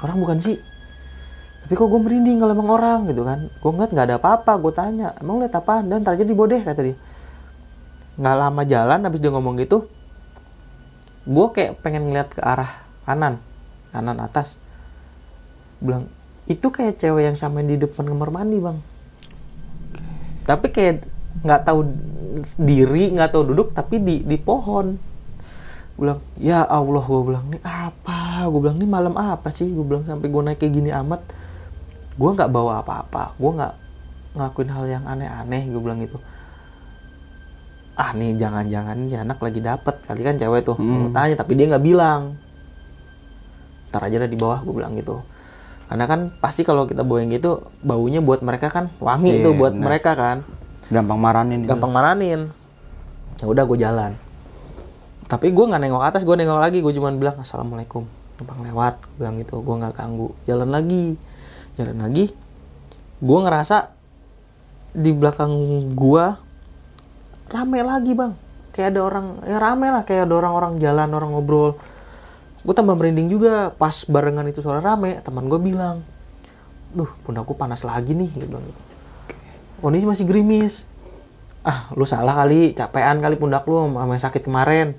Orang bukan sih tapi kok gue merinding kalau emang orang gitu kan. Gue ngeliat nggak ada apa-apa gue tanya emang lihat apa dan ntar aja di bodeh kata dia. Nggak lama jalan habis dia ngomong gitu gue kayak pengen ngeliat ke arah kanan kanan atas. Bilang itu kayak cewek yang sama di depan kamar mandi bang. Tapi kayak nggak tahu diri nggak tahu duduk tapi di di pohon. Gue bilang ya Allah gue bilang ini apa? Gue bilang ini malam apa sih? Gue bilang sampai gue naik kayak gini amat. Gue nggak bawa apa-apa gue nggak ngelakuin hal yang aneh-aneh gue bilang gitu. Ah nih jangan-jangan ini anak lagi dapet kali kan cewek tuh. Mau tanya tapi dia nggak bilang. Ntar aja lah di bawah gue bilang gitu. Karena kan pasti kalau kita bawa yang gitu baunya buat mereka kan wangi Iya, tuh buat benar. mereka kan gampang marahin gampang maranin. Ya udah gue jalan. Tapi gue nggak nengok atas gue nengok lagi. Gue cuma bilang assalamualaikum. Numpang lewat Gua bilang gitu. Gue nggak ganggu. Jalan lagi. Jalan lagi. Gue ngerasa di belakang gue rame lagi bang. Kayak ada orang ya rame lah. Kayak ada orang-orang jalan orang ngobrol. Gue tambah merinding juga. Pas barengan itu suara rame teman gue bilang duh pundakku panas lagi nih gitu gitu kondisi masih gerimis. Ah lu salah kali capean kali pundak lu sama sakit kemarin.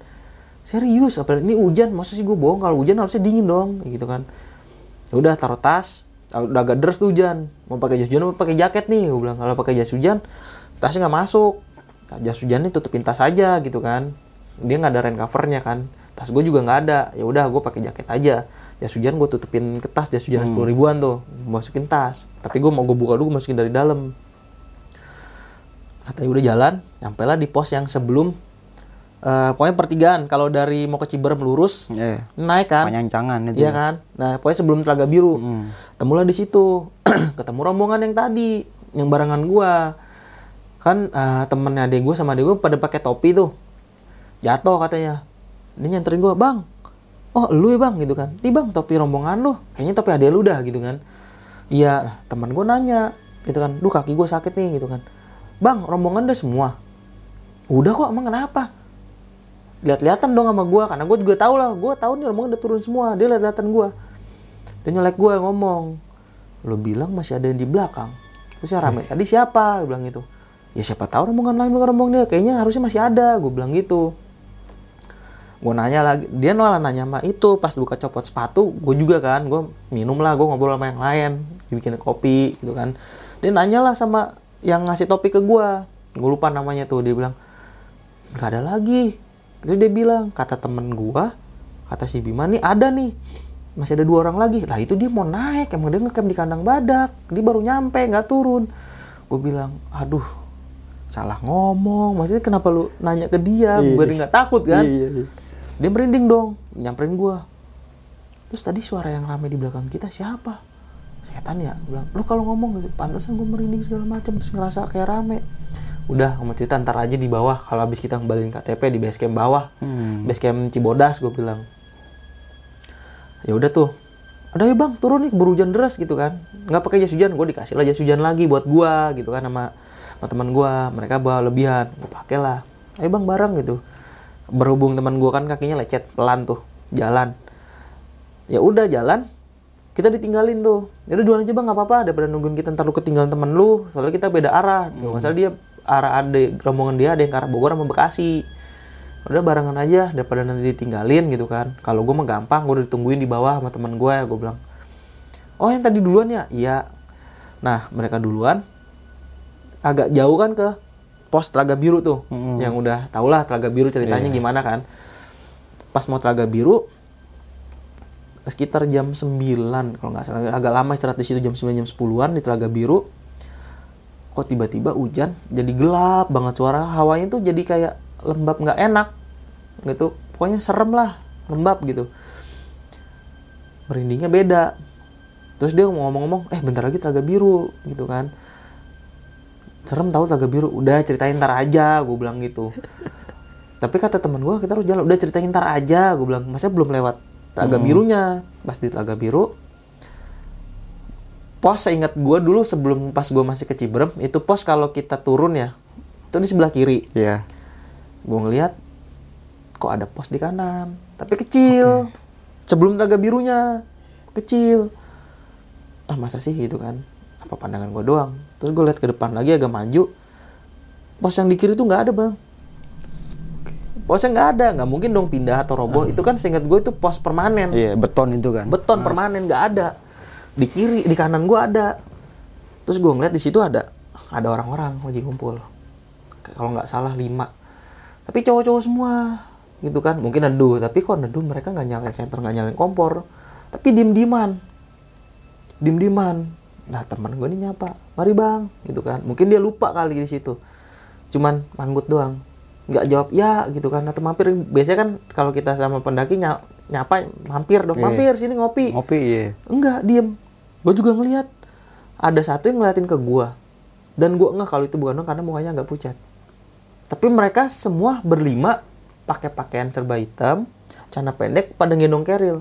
Serius apa ini hujan masa sih gue bohong? Kalau hujan harusnya dingin dong gitu kan. Ya udah taruh tas Ah, udah agak deres tuh hujan. Mau pakai jas hujan mau pakai jaket nih? Gue bilang kalau pakai jas hujan tasnya nggak masuk. Nah, jas hujannya tutupin tas aja gitu kan. Dia nggak ada rain covernya kan. Tas gue juga nggak ada. Ya udah gue pakai jaket aja. Jas hujan gue tutupin ke tas jas hujan sepuluh ribuan tuh. Masukin tas. Tapi gue mau gue buka dulu gue masukin dari dalam katanya udah jalan nyampe lah di pos yang sebelum eh pokoknya pertigaan. Kalau dari mau ke Ciberem lurus eh naik kan? Panyancangan itu. Iya kan? Nah pokoknya sebelum Telaga Biru. Hmm. temulah di situ. Ketemu rombongan yang tadi yang barengan gua. Kan eh, temennya adek gua sama adek gua pada pakai topi tuh. Jatuh katanya. Dia nyanterin gua bang oh lu ya bang? Gitu kan. Nih bang topi rombongan lu. Kayaknya topi adek lu dah gitu kan. Iya teman gua nanya gitu kan. Duh kaki gua sakit nih gitu kan bang rombongan udah semua. Udah kok emang kenapa? Lihat-lihatan dong sama gua karena gua juga tahu lah gua tahu nih rombongan udah turun semua dia lihat-lihatan gua. Dia nyelek gue ngomong lo bilang masih ada yang di belakang. Terus yang rame tadi siapa? Gue bilang gitu. Ya siapa tahu rombongan lain bukan rombongan dia kayaknya harusnya masih ada gue bilang gitu. Gue nanya lagi dia malah nanya sama itu pas buka copot sepatu gue juga kan gue minum lah gue ngobrol sama yang lain dibikin kopi gitu kan. Dia nanya lah sama yang ngasih topi ke gue gue lupa namanya tuh dia bilang nggak ada lagi. Terus dia bilang kata temen gue kata si Bima nih ada nih. Masih ada dua orang lagi. Lah itu dia mau naik emang dia ngecamp di kandang badak. Dia baru nyampe nggak turun. Gue bilang aduh salah ngomong. Maksudnya kenapa lu nanya ke dia Iya. biar dia nggak takut kan? Iya, iya. dia merinding dong nyamperin gue terus tadi suara yang rame di belakang kita siapa setan ya? Gua bilang lu kalau ngomong gitu pantasan gue merinding segala macam terus ngerasa kayak rame. Udah ngomong cerita ntar aja di bawah. Kalau habis kita kembaliin KTP di base camp bawah Hmm. base camp Cibodas gue bilang ya udah tuh ada ya bang turun nih keburu hujan deras gitu kan. Nggak pakai jas hujan gue dikasih lah jas hujan lagi buat gua gitu kan sama sama teman gua. Mereka bawa lebihan gue pakai lah. Ayo bang bareng gitu. Berhubung teman gua kan kakinya lecet pelan tuh jalan. Ya udah jalan kita ditinggalin tuh. Ya udah duluan aja bang nggak apa-apa. Daripada nungguin kita ntar lu ketinggalan temen lu soalnya kita beda arah. Hmm. masalah dia arah ada rombongan dia ada yang ke arah Bogor sama Bekasi. Udah barengan aja daripada nanti ditinggalin gitu kan. Kalau gue mah gampang gue udah ditungguin di bawah sama teman gue gue bilang. Oh yang tadi duluan ya? Iya. Nah mereka duluan agak jauh kan ke pos Telaga Biru tuh. Mm-mm. yang udah tau lah Telaga Biru ceritanya Iya. gimana kan. Pas mau Telaga Biru sekitar jam 9 kalau nggak salah. Agak lama istirahat di situ jam 9 jam 10-an di Telaga Biru. Kok tiba-tiba hujan jadi gelap banget suara. Hawanya tuh jadi kayak lembab nggak enak gitu. Pokoknya serem lah lembab gitu. Merindingnya beda. Terus dia ngomong-ngomong eh bentar lagi telaga biru gitu kan. Serem tahu telaga biru. Udah ceritain ntar aja gue bilang gitu. Tapi kata teman gue kita harus jalan. Udah ceritain ntar aja gue bilang. Masa belum lewat telaga birunya. Pas di telaga biru pos seingat gue dulu sebelum pas gue masih ke Ciberem itu pos kalau kita turun ya itu di sebelah kiri. Iya. gue ngeliat kok ada pos di kanan tapi kecil. Sebelum telaga birunya kecil. Ah masa sih gitu kan? Apa pandangan gue doang? Terus gue lihat ke depan lagi agak maju. Pos yang di kiri tuh nggak ada bang posnya nggak ada nggak mungkin dong pindah atau roboh. Itu kan seingat gue itu pos permanen. Iya, beton itu kan. beton permanen nggak ada. Di kiri di kanan gua ada. Terus gua ngeliat di situ ada ada orang-orang lagi ngumpul. Kalau nggak salah lima. Tapi cowok-cowok semua gitu kan. Mungkin neduh tapi kok neduh mereka nggak nyalain senter nggak nyalain kompor. Tapi diem dieman diem dieman nah teman gue ini nyapa mari bang. Gitu kan. Mungkin dia lupa kali di situ. Cuman manggut doang nggak jawab ya gitu kan. Atau mampir biasanya kan kalau kita sama pendaki ny- nyapa mampir dong. Iya. mampir sini ngopi. Ngopi iya. enggak diem. Gue juga ngeliat ada satu yang ngeliatin ke gua. Dan gua nggak kalau itu bukan dong karena mukanya agak pucat. Tapi mereka semua berlima pakai pakaian serba hitam celana pendek pada gendong keril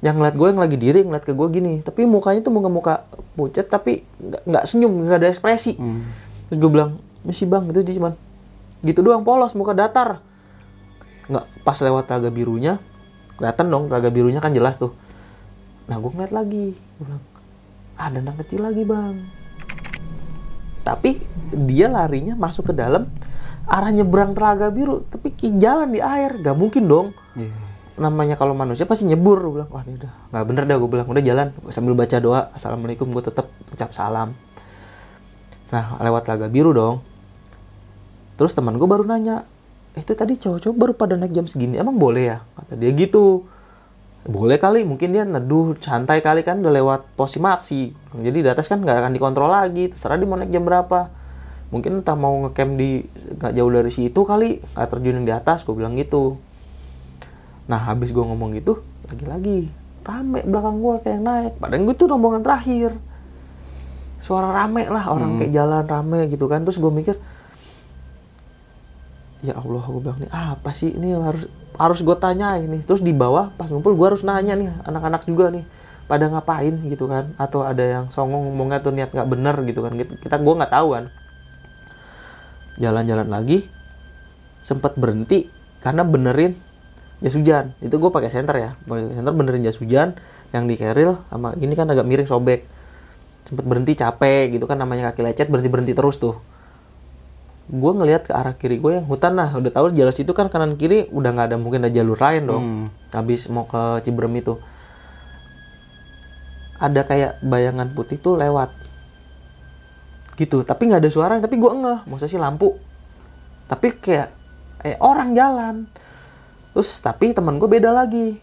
yang ngeliat gue yang lagi diri ngeliat ke gue gini. Tapi mukanya tuh muka-muka pucat tapi nggak nggak senyum nggak ada ekspresi. Hmm. terus gue bilang misi bang itu dia cuman gitu doang polos muka datar. Nggak pas lewat telaga birunya kelihatan dong telaga birunya kan jelas tuh. Nah gue ngeliat lagi gue bilang ada anak kecil lagi bang. Tapi dia larinya masuk ke dalam arah nyebrang telaga biru tapi jalan di air gak mungkin dong. Iya. namanya kalau manusia pasti nyebur gue bilang wah ini udah nggak bener dah gue bilang. Udah jalan sambil baca doa assalamualaikum gue tetap ucap salam. Nah lewat telaga biru dong terus teman gue baru nanya "Eh, itu tadi cowok-cowok baru pada naik jam segini emang boleh ya kata dia gitu boleh kali mungkin dia neduh santai kali kan udah lewat pos maksi jadi di atas kan nggak akan dikontrol lagi terserah dia mau naik jam berapa mungkin entah mau ngecamp di nggak jauh dari situ kali nggak terjun yang di atas gue bilang gitu Nah habis gue ngomong gitu, lagi-lagi rame belakang gue kayak naik. Padahal gue tuh rombongan terakhir. Suara rame lah, orang kayak jalan rame gitu kan. Terus gue mikir, ya Allah gue bilang nih apa sih? Ini harus harus gue tanya ini. Terus di bawah pas ngumpul gue harus nanya nih anak-anak juga nih pada ngapain? gitu kan. Atau ada yang songong ngomongnya tuh niat nggak bener gitu kan. Kita, gue nggak tahu kan. Jalan-jalan lagi sempat berhenti karena benerin jas hujan. Itu gue pakai senter ya. Pakai senter benerin jas hujan yang di keril sama gini kan agak miring sobek. Sempet berhenti capek gitu kan namanya kaki lecet berhenti berhenti terus tuh gue ngelihat ke arah kiri gue yang hutan nah udah tahu jalan situ kan kanan kiri udah nggak ada mungkin ada jalur lain dong. Hmm. habis mau ke Ciberem itu. Ada kayak bayangan putih tuh lewat. Gitu tapi nggak ada suara tapi gue ngeh. Maksudnya sih lampu. Tapi kayak eh orang jalan. Terus tapi teman gue beda lagi.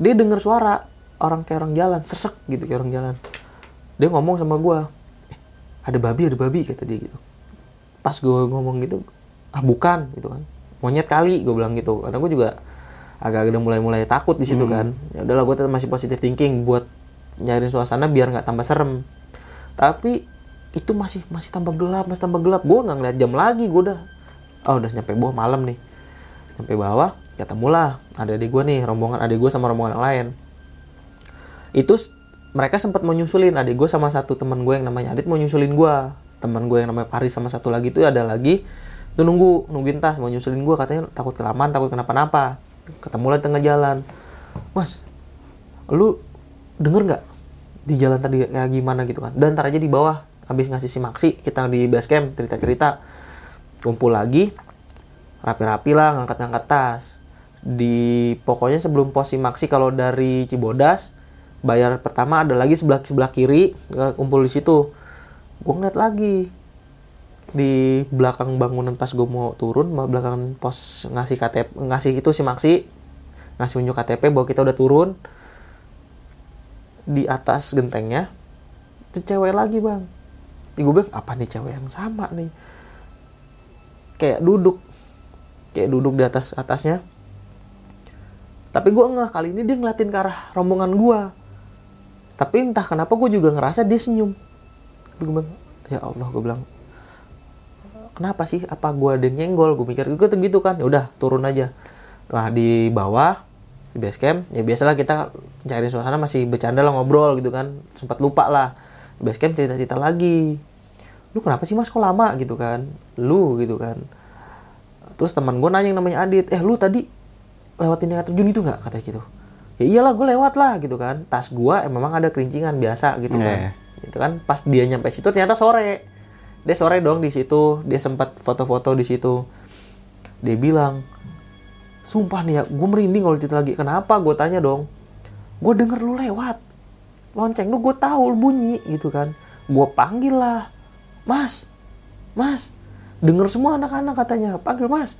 Dia dengar suara orang kayak orang jalan sesek gitu kayak orang jalan. Dia ngomong sama gue "Eh, ada babi ada babi kata dia gitu pas gue ngomong gitu ah bukan gitu kan. Monyet kali gue bilang gitu. Karena gue juga agak udah mulai-mulai takut di situ kan. Ya udahlah gue tetap masih positive thinking buat nyariin suasana biar nggak tambah serem. Tapi itu masih masih tambah gelap masih tambah gelap. Gue nggak ngeliat jam lagi gue udah oh udah nyampe bawah malam nih. Sampai bawah ketemulah ada adik gue nih rombongan adik gue sama rombongan yang lain. Itu mereka sempat mau nyusulin adik gue sama satu teman gue yang namanya Adit mau nyusulin gue teman gue yang namanya Paris sama satu lagi itu ada lagi tuh nunggu nungguin tas mau nyusulin gue katanya takut kelamaan takut kenapa-napa. Ketemulah di tengah jalan. Mas lu denger nggak di jalan tadi kayak gimana gitu kan? Dan ntar aja di bawah habis ngasih simaksi kita di base camp cerita-cerita. Kumpul lagi rapi-rapi lah ngangkat-ngangkat tas. Di pokoknya sebelum pos simaksi kalau dari Cibodas bayar pertama ada lagi sebelah sebelah kiri kumpul di situ gue ngeliat lagi. Di belakang bangunan pas gue mau turun belakang pos ngasih KTP ngasih itu simaksi ngasih unjuk KTP bahwa kita udah turun. Di atas gentengnya itu cewek lagi bang. Gue bilang apa nih cewek yang sama nih? Kayak duduk kayak duduk di atas atasnya. Tapi gue nggak kali ini dia ngeliatin ke arah rombongan gue tapi entah kenapa gue juga ngerasa dia senyum gue bilang ya Allah gue bilang kenapa sih? Apa gue ada yang nyenggol? Gue mikir gue gitu kan. Ya udah turun aja. Nah di bawah di base camp ya biasalah kita cari suasana masih bercanda lah ngobrol gitu kan. Sempat lupa lah base camp cerita-cerita lagi. Lu kenapa sih mas? Kok lama? Gitu kan. Lu gitu kan. Terus teman gue nanya yang namanya Adit eh lu tadi lewatin air terjun itu nggak? Katanya gitu. Ya iyalah gue lewat lah gitu kan. Tas gue memang ada kerincingan biasa gitu kan itu kan? Pas dia nyampe situ ternyata sore. Dia sore dong di situ. Dia sempat foto-foto di situ. Dia bilang sumpah nih ya gue merinding kalau cerita lagi. Kenapa? Gue tanya dong. Gue denger lu lewat. Lonceng lu gue tahu lu bunyi gitu kan. Gue panggil lah. Mas mas denger semua anak-anak katanya. Panggil mas.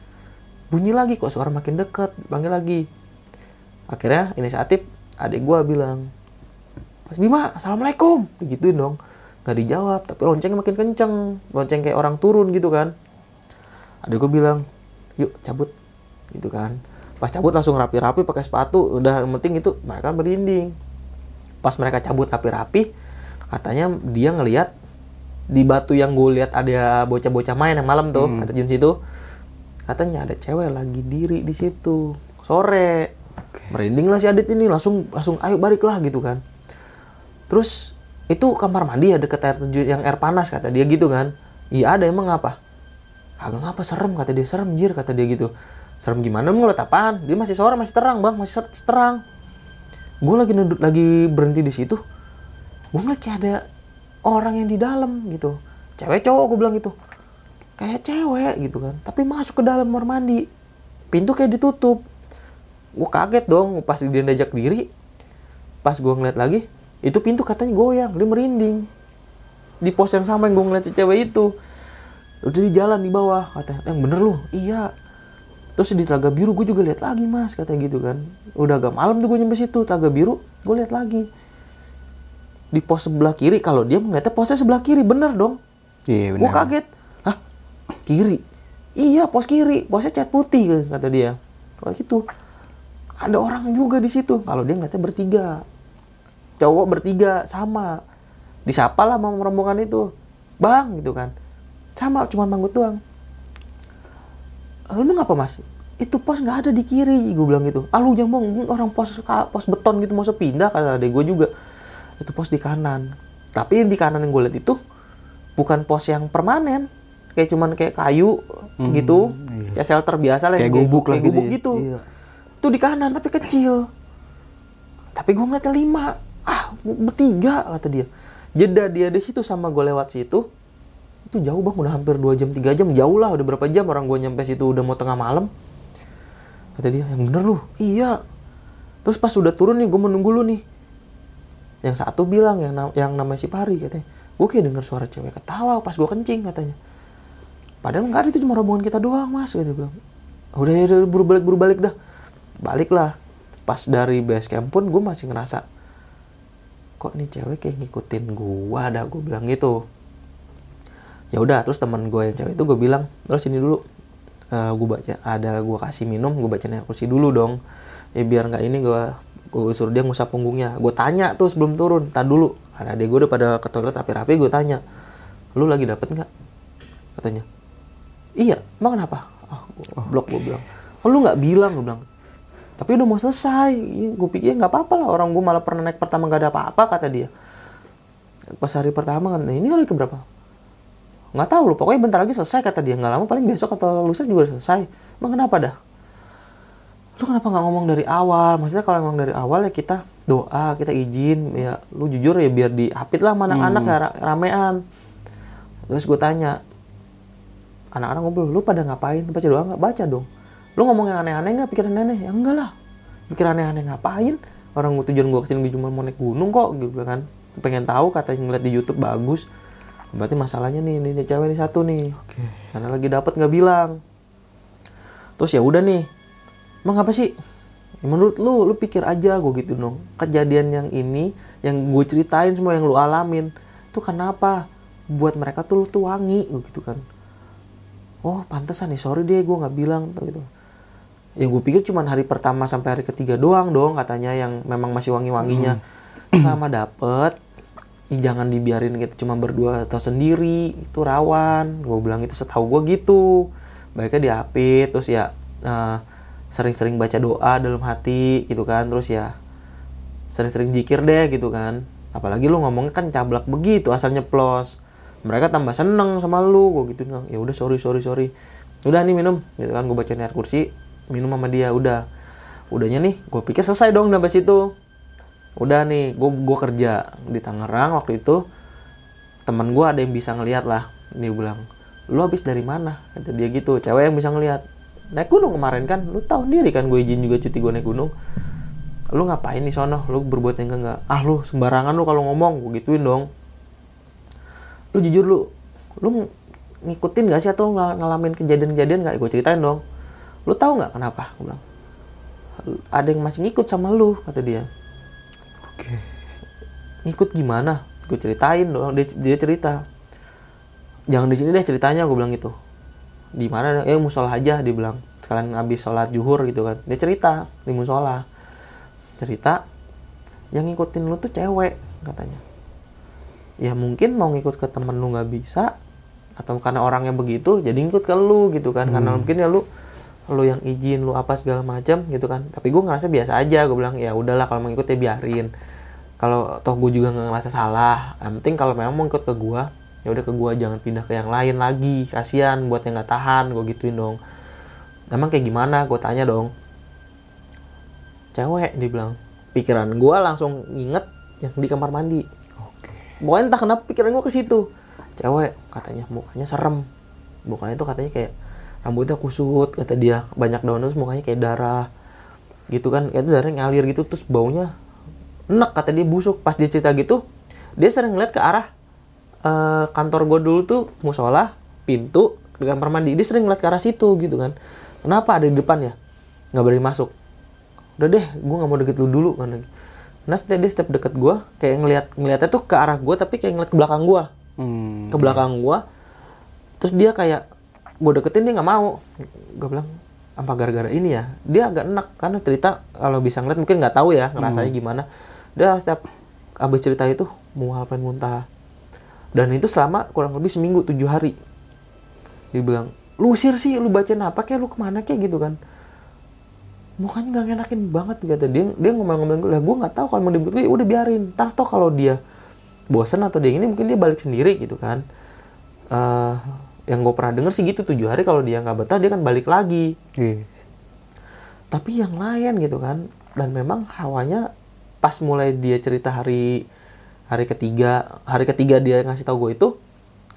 Bunyi lagi kok suara makin deket. Panggil lagi. Akhirnya inisiatif adik gue bilang Mas Bima assalamualaikum. Digituin dong. Nggak dijawab tapi loncengnya makin kenceng. Lonceng kayak orang turun gitu kan. Adik gue bilang yuk cabut. Gitu kan. Pas cabut langsung rapi-rapi pakai sepatu. Udah yang penting itu mereka merinding. Pas mereka cabut rapi-rapi katanya dia ngelihat di batu yang gue lihat ada bocah-bocah main yang malam tuh hmm. terjun situ. Katanya ada cewek lagi diri di situ. Sore. Merinding lah si Adit ini. Langsung langsung ayo balik lah gitu kan terus itu kamar mandi ya deket air terjun yang air panas kata dia gitu kan. Iya ada emang apa? Agak ngapa serem kata dia. Serem jir kata dia gitu. Serem gimana mau ngeliat apaan? Dia masih sore masih terang bang masih terang gue lagi nunduk lagi berhenti di situ. Gue ngeliat kayak ada orang yang di dalam gitu. Cewek cowok gue bilang gitu. Kayak cewek gitu kan. Tapi masuk ke dalam kamar mandi. Pintu kayak ditutup. Gue kaget dong pas dia diajak diri pas gue ngeliat lagi itu pintu katanya goyang dia merinding. Di pos yang sama yang gue ngeliat cewek itu. Udah di jalan di bawah katanya. Yang bener lu? Iya. Terus di telaga biru gue juga lihat lagi mas katanya gitu kan. Udah agak malam tuh gue nyampe situ telaga biru gue lihat lagi. Di pos sebelah kiri kalau dia ngeliatnya posnya sebelah kiri bener dong. Iya gue kaget. Hah kiri? Iya pos kiri. Posnya cat putih kata dia. Kalau gitu. Ada orang juga di situ. Kalau dia ngeliatnya bertiga cowok bertiga sama. Disapa lah sama rombongan itu. Bang gitu kan. Sama cuma manggut doang. Lu ngapa mas? Itu pos nggak ada di kiri gue bilang gitu. Ah lu jangan bohong orang pos pos beton gitu mau pindah kata adek gue juga. Itu pos di kanan. Tapi di kanan yang gue lihat itu bukan pos yang permanen. Kayak cuman kayak kayu hmm, gitu. iya. kayak shelter biasa lah kayak gubuk kayak gubuk gitu iya. itu di kanan tapi kecil. Tapi gue ngeliatnya lima ah bertiga kata dia. Jeda dia di situ sama gue lewat situ itu jauh bang udah hampir dua jam tiga jam jauh lah udah berapa jam orang gue nyampe situ udah mau tengah malam. Kata dia yang bener lu? Iya. Terus pas udah turun nih gue menunggu lu nih. Yang satu bilang yang yang namanya si Pari katanya. Gue kayak denger suara cewek ketawa pas gue kencing katanya. Padahal nggak ada itu cuma rombongan kita doang mas gitu bilang. Udah ya udah buru balik buru balik dah. Balik lah pas dari base camp pun gue masih ngerasa kok nih cewek kayak ngikutin gua? Ada gue bilang gitu. Ya udah terus teman gue yang cewek itu gue bilang terus sini dulu. Uh, eh, gue baca ada gue kasih minum gue baca kursi dulu dong. Ya biar nggak ini gue gue suruh dia ngusap punggungnya. Gue tanya tuh sebelum turun tak dulu. Ada dia gue udah pada ke toilet rapi-rapi gue tanya lu lagi dapet nggak? Katanya iya emang kenapa? Ah oh, blok gue bilang. Oh, lu nggak bilang? Gue bilang tapi udah mau selesai. Gue pikir nggak apa-apa lah orang gue malah pernah naik pertama nggak ada apa-apa kata dia. Pas hari pertama kan nah, ini hari keberapa nggak tahu loh pokoknya bentar lagi selesai kata dia. Nggak lama paling besok atau lusa juga selesai. Emang kenapa dah? Lu kenapa nggak ngomong dari awal? Maksudnya kalau ngomong dari awal ya kita doa kita izin ya lu jujur ya biar diapit lah mana anak-anak hmm. ya ramean terus gue tanya anak-anak ngobrol lu pada ngapain? Baca doa nggak? Baca dong lu ngomong yang aneh-aneh nggak? Pikiran aneh. Ya enggak lah. Pikiran aneh-aneh ngapain? Orang tujuan gue ke sini cuma mau naik gunung kok gitu kan. Pengen tahu katanya ngeliat di YouTube bagus. Berarti masalahnya nih ini cewek ini satu nih. Okay. karena lagi dapat nggak bilang. Terus ya udah nih. Emang apa sih? Ya menurut lu lu pikir aja gue gitu dong. Kejadian yang ini yang gue ceritain semua yang lu alamin itu kenapa buat mereka tuh lu tuh wangi gitu kan. Oh pantesan nih sorry deh gue nggak bilang gitu yang gue pikir cuma hari pertama sampai hari ketiga doang dong katanya yang memang masih wangi-wanginya. Selama dapet ih jangan dibiarin gitu cuma berdua atau sendiri itu rawan. Gue bilang itu setahu gue gitu. Baiknya diapit terus ya eh, sering-sering baca doa dalam hati gitu kan terus ya sering-sering jikir deh gitu kan. Apalagi lu ngomongnya kan cablak begitu asal nyeplos. Mereka tambah seneng sama lu gue gitu ya udah sorry sorry sorry. Udah nih minum gitu kan gue bacain ayat kursi minum sama dia udah. Udahnya nih gue pikir selesai dong sampai situ. Udah nih gue gue kerja di Tangerang waktu itu. Teman gue ada yang bisa ngelihat lah dia bilang lu habis dari mana? Kata dia gitu cewek yang bisa ngelihat naik gunung kemarin kan lu tahu sendiri kan gue izin juga cuti gue naik gunung. Lu ngapain nih sono? Lu berbuat yang enggak ah lu sembarangan lu kalau ngomong. Gue gituin dong. Lu jujur lu lu ng- ngikutin gak sih atau ngal- ngalamin kejadian-kejadian gak gue ceritain dong lu tahu nggak kenapa? Gue bilang ada yang masih ngikut sama lu kata dia. Oke. ngikut gimana? Gue ceritain dong dia, dia cerita. Jangan di sini deh ceritanya gue bilang gitu. Di mana? Eh musola aja dia bilang. Sekalian habis sholat juhur gitu kan. Dia cerita di musola. Cerita yang ngikutin lu tuh cewek katanya. Ya mungkin mau ngikut ke temen lu nggak bisa atau karena orangnya begitu jadi ngikut ke lu gitu kan. Karena mungkin ya lu lu yang izin lu apa segala macam gitu kan. Tapi gue ngerasa biasa aja gue bilang ya udahlah kalau mau ngikut ya biarin. Kalau toh gue juga nggak ngerasa salah yang penting kalau memang mau ikut ke gue ya udah ke gue jangan pindah ke yang lain lagi. Kasihan buat yang nggak tahan gue gituin dong. Emang kayak gimana? Gue tanya dong. Cewek dia bilang. Pikiran gue langsung nginget yang di kamar mandi. Pokoknya entah kenapa pikiran gue ke situ. Cewek katanya mukanya serem. Mukanya tuh katanya kayak rambutnya kusut kata dia. Banyak daun terus mukanya kayak darah. Gitu kan itu darah ngalir gitu terus baunya enak kata dia busuk. Pas dia cerita gitu dia sering ngeliat ke arah eh, kantor gue dulu tuh musola pintu di kamar mandi. Dia sering ngeliat ke arah situ gitu kan. Kenapa ada di depan ya nggak berani masuk. Udah deh gue nggak mau deket lu dulu kan. Nah setiap dia setiap deket gue kayak ngeliat ngeliatnya tuh ke arah gue tapi kayak ngeliat ke belakang gue Hmm. ke belakang gua. Terus dia kayak gue deketin dia nggak mau. Gue bilang apa gara-gara ini ya? Dia agak enak karena cerita kalau bisa ngeliat mungkin nggak tahu ya ngerasanya gimana. Dia setiap abis cerita itu mual pengen muntah dan itu selama kurang lebih seminggu tujuh hari. Dia bilang lu usir sih lu bacain apa kayak lu ke mana kayak gitu kan. Mukanya nggak ngenakin banget kata dia. Dia ngomong-ngomong lah gue nggak tahu kalau mau dibuat ya udah biarin. Ntar toh kalau dia bosan atau dia ini mungkin dia balik sendiri gitu kan. Eh yang gue pernah denger sih gitu tujuh hari kalau dia nggak betah dia kan balik lagi. Iya. tapi yang lain gitu kan dan memang hawanya pas mulai dia cerita hari hari ketiga hari ketiga dia ngasih tau gue itu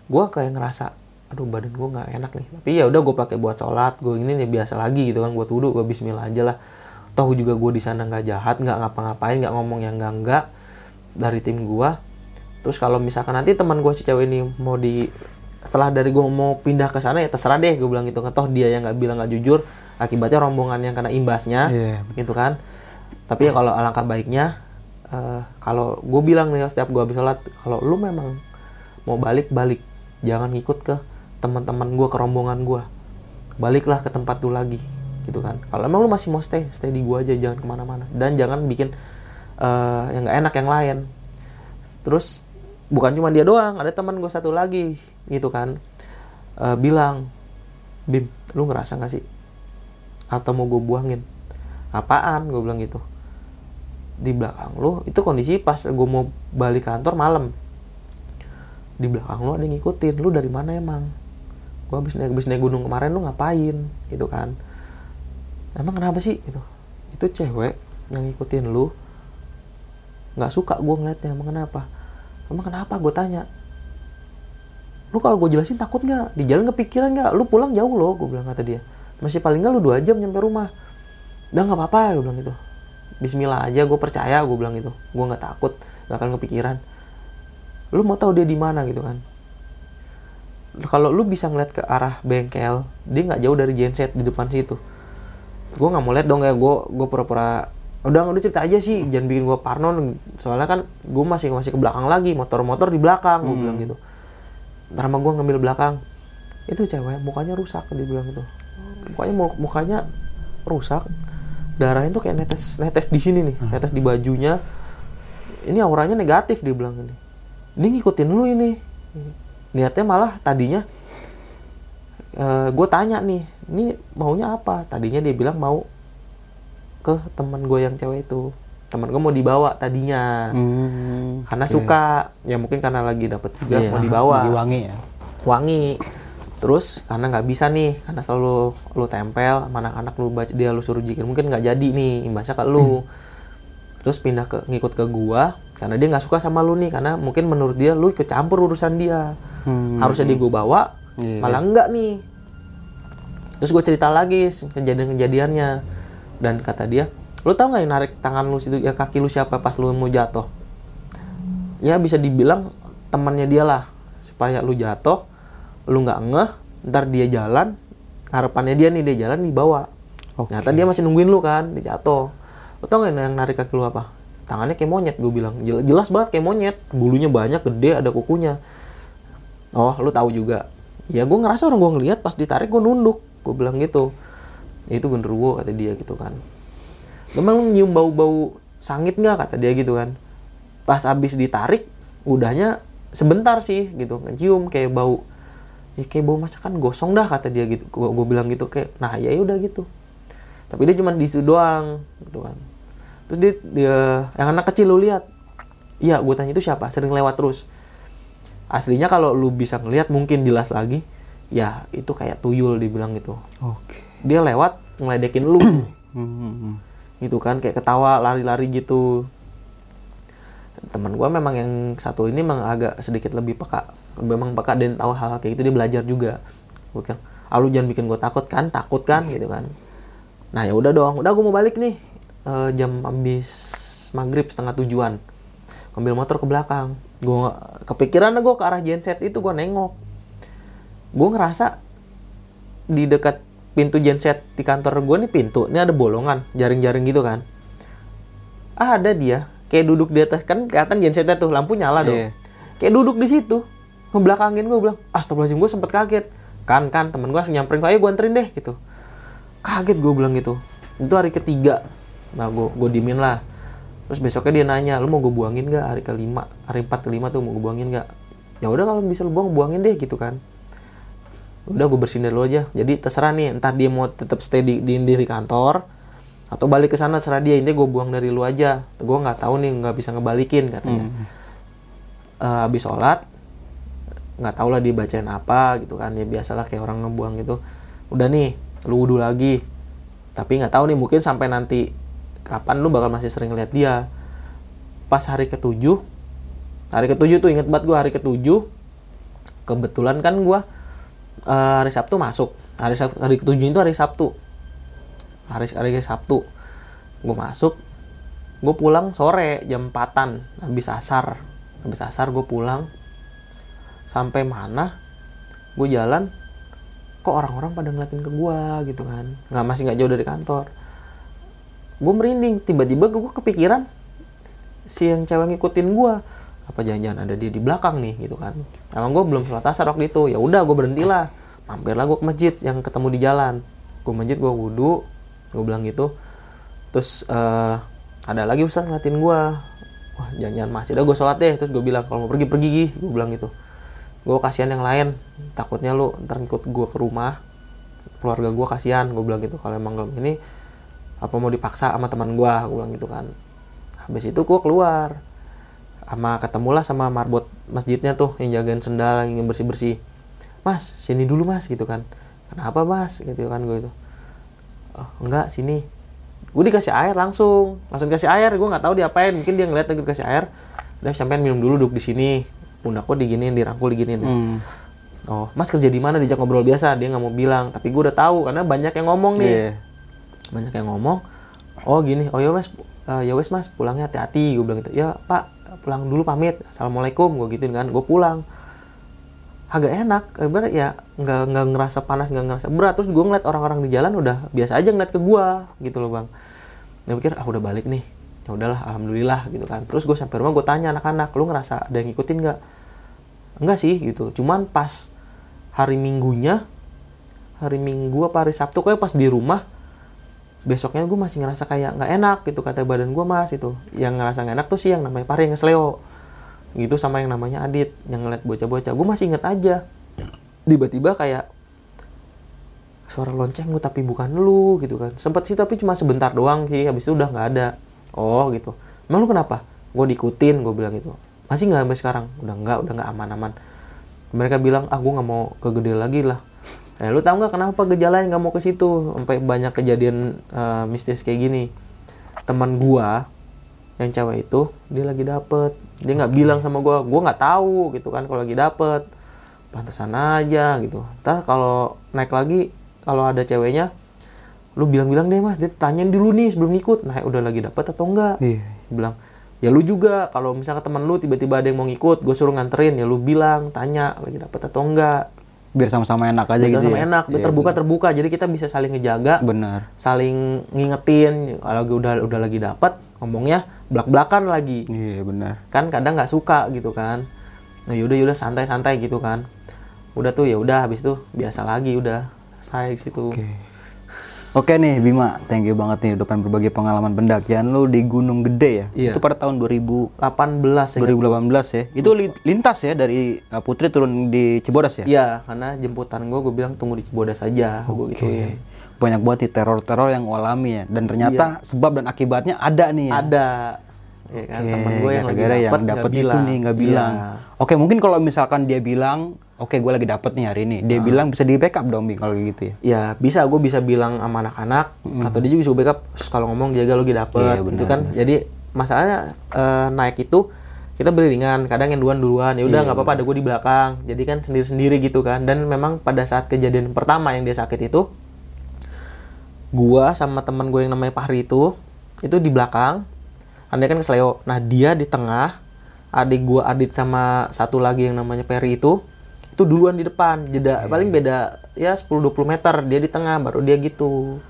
gue kayak ngerasa aduh badan gue nggak enak nih. Tapi ya udah gue pakai buat sholat gue ini nih biasa lagi gitu kan buat wudhu gue Bismillah aja lah. Toh juga gue di sana nggak jahat nggak ngapa-ngapain nggak ngomong yang enggak enggak dari tim gue terus kalau misalkan nanti teman gue si cewek ini mau di setelah dari gue mau pindah ke sana ya terserah deh gue bilang gitu kan. Toh dia yang nggak bilang nggak jujur akibatnya rombongan yang kena imbasnya Iya, gitu kan. Tapi ya kalau alangkah baiknya eh, kalau gue bilang nih setiap gue habis sholat kalau lu memang mau balik balik. Jangan ngikut ke teman-teman gue ke rombongan gue baliklah ke tempat lu lagi gitu kan. Kalau emang lu masih mau stay stay di gue aja jangan ke mana-mana. Dan jangan bikin eh, yang nggak enak yang lain. Terus bukan cuma dia doang ada teman gue satu lagi gitu kan. Eh, bilang bim lu ngerasa nggak sih? Atau mau gue buangin? Apaan? Gue bilang gitu. Di belakang lu itu kondisi pas gue mau balik kantor malam. Di belakang lu ada yang ngikutin lu dari mana emang? Gue habis naik habis naik gunung kemarin lu ngapain? Gitu kan. Emang kenapa sih? Gitu. Itu cewek yang ngikutin lu nggak suka gue ngeliatnya emang kenapa emang kenapa? Gue tanya. Lu kalau gue jelasin takut nggak? Di jalan kepikiran nggak? Lu pulang jauh loh gue bilang kata dia. Masih paling nggak lu dua jam nyampe rumah. Udah nggak apa-apa gue bilang gitu. Bismillah aja gue percaya gue bilang gitu. Gue nggak takut nggak akan kepikiran. Lu mau tahu dia di mana gitu kan? Kalau lu bisa ngeliat ke arah bengkel dia nggak jauh dari genset di depan situ. Gue nggak mau lihat dong ya gue gue pura-pura udah udah cerita aja sih jangan bikin gue parno. Soalnya kan gue masih masih ke belakang lagi motor-motor di belakang gue bilang gitu. Ntar sama gue ngambil belakang. Itu cewek mukanya rusak dia bilang itu mukanya mu- mukanya rusak. Darahnya tuh kayak netes netes di sini nih netes di bajunya. Ini auranya negatif dia bilang ini dia ngikutin lu ini. Niatnya malah tadinya gue tanya nih ini maunya apa? Tadinya dia bilang mau ke teman gue yang cewek itu. Teman gue mau dibawa tadinya. Hmm. karena suka. Ya mungkin karena lagi dapet juga Iya, mau dibawa. lagi wangi ya. wangi. Terus karena nggak bisa nih karena selalu lu tempel sama anak-anak lu baca dia lu suruh jikir mungkin nggak jadi nih imbasnya ke lu. Terus pindah ke ngikut ke gua karena dia nggak suka sama lu nih karena mungkin menurut dia lu ikut campur urusan dia. Hmm. harusnya dia gua bawa Iya. malah enggak nih. Terus gue cerita lagi kejadian-kejadiannya dan kata dia lu tau nggak yang narik tangan lu situ ya kaki lu siapa pas lu mau jatuh? Ya bisa dibilang temannya dia lah supaya lu jatuh lu nggak ngeh ntar dia jalan harapannya dia nih dia jalan dibawa. Oke. ternyata dia masih nungguin lu kan dia jatuh. Lu tau nggak yang narik kaki lu apa? Tangannya kayak monyet gue bilang. Jel- jelas banget kayak monyet. Bulunya banyak gede ada kukunya. Oh lu tahu juga. Ya gue ngerasa orang gue ngeliat pas ditarik gue nunduk. Gue bilang gitu itu genderuwo kata dia gitu kan. Emang lu nyium bau-bau sangit nggak kata dia gitu kan. Pas abis ditarik udahnya sebentar sih gitu. Ngecium kayak bau ya kayak bau masakan gosong dah kata dia gitu. Gue bilang gitu kayak nah ya udah gitu. Tapi dia cuma di situ doang gitu kan. Terus dia, dia yang anak kecil lu lihat. Iya gue tanya itu siapa? Sering lewat terus. Aslinya kalau lu bisa ngelihat mungkin jelas lagi ya itu kayak tuyul dibilang gitu. Oke. Dia lewat ngeledekin lu. Hmm. gitu kan kayak ketawa lari-lari gitu. Teman gue memang yang satu ini memang agak sedikit lebih peka memang peka dan tahu hal, -hal kayak gitu dia belajar juga. Gue bilang ah lu jangan bikin gue takut kan takut kan gitu kan. Nah ya udah dong udah gue mau balik nih Eh, jam habis maghrib setengah tujuan. Ambil motor ke belakang. Gue kepikiran gue ke arah genset itu gue nengok. Gue ngerasa di dekat pintu genset di kantor gue nih pintu ini ada bolongan jaring-jaring gitu kan. Ah, ada dia kayak duduk di atas kan kelihatan gensetnya tuh lampu nyala dong. Iya. kayak duduk di situ ngebelakangin gue bilang astagfirullahaladzim gue sempet kaget. Kan kan temen gue langsung nyamperin ayo gue anterin deh gitu. Kaget gue bilang gitu. Itu hari ketiga. Nah gue gue dimin lah. Terus besoknya dia nanya lu mau gue buangin gak hari kelima? Hari empat kelima tuh mau gue buangin gak ya udah kalau bisa lu buang buangin deh gitu kan udah gue bersihin dulu aja. Jadi terserah nih entah dia mau tetap stay di, di, di kantor atau balik ke sana serah dia. Intinya gue buang dari lu aja. Gue nggak tahu nih nggak bisa ngebalikin katanya. Eh, habis sholat nggak tahu lah dia bacain apa gitu kan. Ya biasalah kayak orang ngebuang gitu. Udah nih lu wudhu lagi. Tapi nggak tahu nih mungkin sampai nanti kapan lu bakal masih sering lihat dia. Pas hari ketujuh hari ketujuh tuh inget banget gue hari ketujuh kebetulan kan gue eh, hari Sabtu masuk. Hari Sabtu, hari ketujuh itu hari Sabtu. Hari hari Sabtu. Gue masuk gue pulang sore jam 4an habis asar habis asar gue pulang. Sampai mana gue jalan kok orang-orang pada ngeliatin ke gue gitu kan. Nggak masih nggak jauh dari kantor. Gue merinding tiba-tiba gue kepikiran si yang cewek ngikutin gue apa jangan-jangan ada dia di belakang nih gitu kan. Emang gue belum sholat asar waktu itu. Ya udah gue berhentilah. Mampirlah gue ke masjid yang ketemu di jalan. Gue masjid gue wudhu gue bilang gitu. Terus eh, ada lagi ustaz ngeliatin gue wah jangan-jangan masih udah gue sholat deh. Terus gue bilang kalau mau pergi pergi Gi. gue bilang gitu. Gue kasihan yang lain. Takutnya lu ntar ngikut gue ke rumah. Keluarga gue kasihan. Gue bilang gitu kalau emang gak ini apa mau dipaksa sama teman gue gue bilang gitu kan. Habis itu gue keluar sama ketemulah sama marbot masjidnya tuh yang jagain sendal yang bersih bersih mas sini dulu mas gitu kan. Kenapa mas? gitu kan gue itu oh, enggak sini. Gue dikasih air langsung langsung dikasih air. Gue nggak tahu diapain mungkin dia ngeliat gue dikasih air. Udah sampean minum dulu duduk di sini. Pundak gue diginiin dirangkul diginiin Hmm. oh mas kerja di mana? Diajak ngobrol biasa dia nggak mau bilang. Tapi gue udah tahu karena banyak yang ngomong nih. Iya. banyak yang ngomong oh gini. Oh ya mas. Eh, ya wes mas pulangnya hati-hati gue bilang gitu. Ya pak pulang dulu pamit assalamualaikum gue gituin kan gue pulang. Agak enak bener ya nggak nggak ngerasa panas nggak ngerasa berat. Terus gue ngeliat orang-orang di jalan udah biasa aja ngeliat ke gue gitu loh bang. Gue pikir ah udah balik nih. Ya udahlah alhamdulillah gitu kan. Terus gue sampai rumah gue tanya anak-anak lu ngerasa ada yang ngikutin nggak? Enggak sih gitu. Cuman pas hari minggunya hari minggu apa hari sabtu kayak pas di rumah besoknya gue masih ngerasa kayak nggak enak gitu kata badan gue mas itu. Yang ngerasa nggak enak tuh sih yang namanya yang ngesleo gitu sama yang namanya Adit yang ngeliat bocah-bocah. Gue masih inget aja. Tiba-tiba kayak suara lonceng lu tapi bukan lu gitu kan. Sempet sih tapi cuma sebentar doang sih habis itu udah nggak ada. Oh gitu. Emang lu kenapa? Gue diikutin gue bilang gitu. Masih nggak sampai sekarang? Udah nggak udah nggak aman-aman. Mereka bilang ah gue nggak mau ke gede lagi lah eh lu tahu nggak kenapa gejalanya nggak mau ke situ? Sampai banyak kejadian eh, mistis kayak gini. Teman gua yang cewek itu dia lagi dapet. Dia nggak bilang sama gua gua nggak tahu gitu kan kalau lagi dapet pantesan aja gitu. Ntar kalau naik lagi kalau ada ceweknya lu bilang-bilang deh mas dia tanyain dulu nih sebelum ikut. Nah udah lagi dapet atau enggak Iya. Dia bilang ya lu juga kalau misalnya temen lu tiba-tiba ada yang mau ngikut gue suruh nganterin. Ya lu bilang tanya lagi dapet atau enggak Biar sama-sama enak aja bisa gitu. sama ya? enak Iya, terbuka terbuka jadi kita bisa saling ngejaga Bener. saling ngingetin kalau udah udah lagi dapat ngomongnya belak belakan lagi Iya bener. kan kadang nggak suka gitu kan nah yaudah yaudah santai santai gitu kan udah tuh ya udah habis itu biasa lagi udah saya situ Oke. Oke nih Bima, thank you banget nih udah pengen berbagi pengalaman pendakian lu di Gunung Gede ya. Iya. Itu pada tahun 2000 18 ya 2018 ya. Itu li- lintas ya dari uh, Putri turun di Cibodas ya. Iya, karena jemputan gue, gue bilang tunggu di Cibodas aja, gue gituin. Banyak banget nih teror-teror yang alami ya. Dan ternyata sebab dan akibatnya ada nih ya. Ada, ya kan Oke, temen gue yang lagi gara-gara dapet, yang dapet itu bilang. nih nggak Iya. bilang. Oke, mungkin kalau misalkan dia bilang, oke gue lagi dapet nih hari ini. Dia bilang bisa di backup dong Bing kalau gitu ya. Ya bisa, gue bisa bilang sama anak-anak atau dia juga bisa backup "Sus, kalau ngomong jaga lo lagi dapet, Iya, gitu kan. Jadi masalahnya eh, naik itu kita beriringan, kadang yang duluan duluan, ya udah Iya, nggak apa-apa, ada gue di belakang. Jadi kan sendiri-sendiri gitu kan. Dan memang pada saat kejadian pertama yang dia sakit itu, gua sama teman gue yang namanya Fahri itu itu di belakang anda kan kesleo nah dia di tengah adik gua Adit sama satu lagi yang namanya Perry itu itu duluan di depan jeda paling beda ya 10-20 meter dia di tengah baru dia gitu.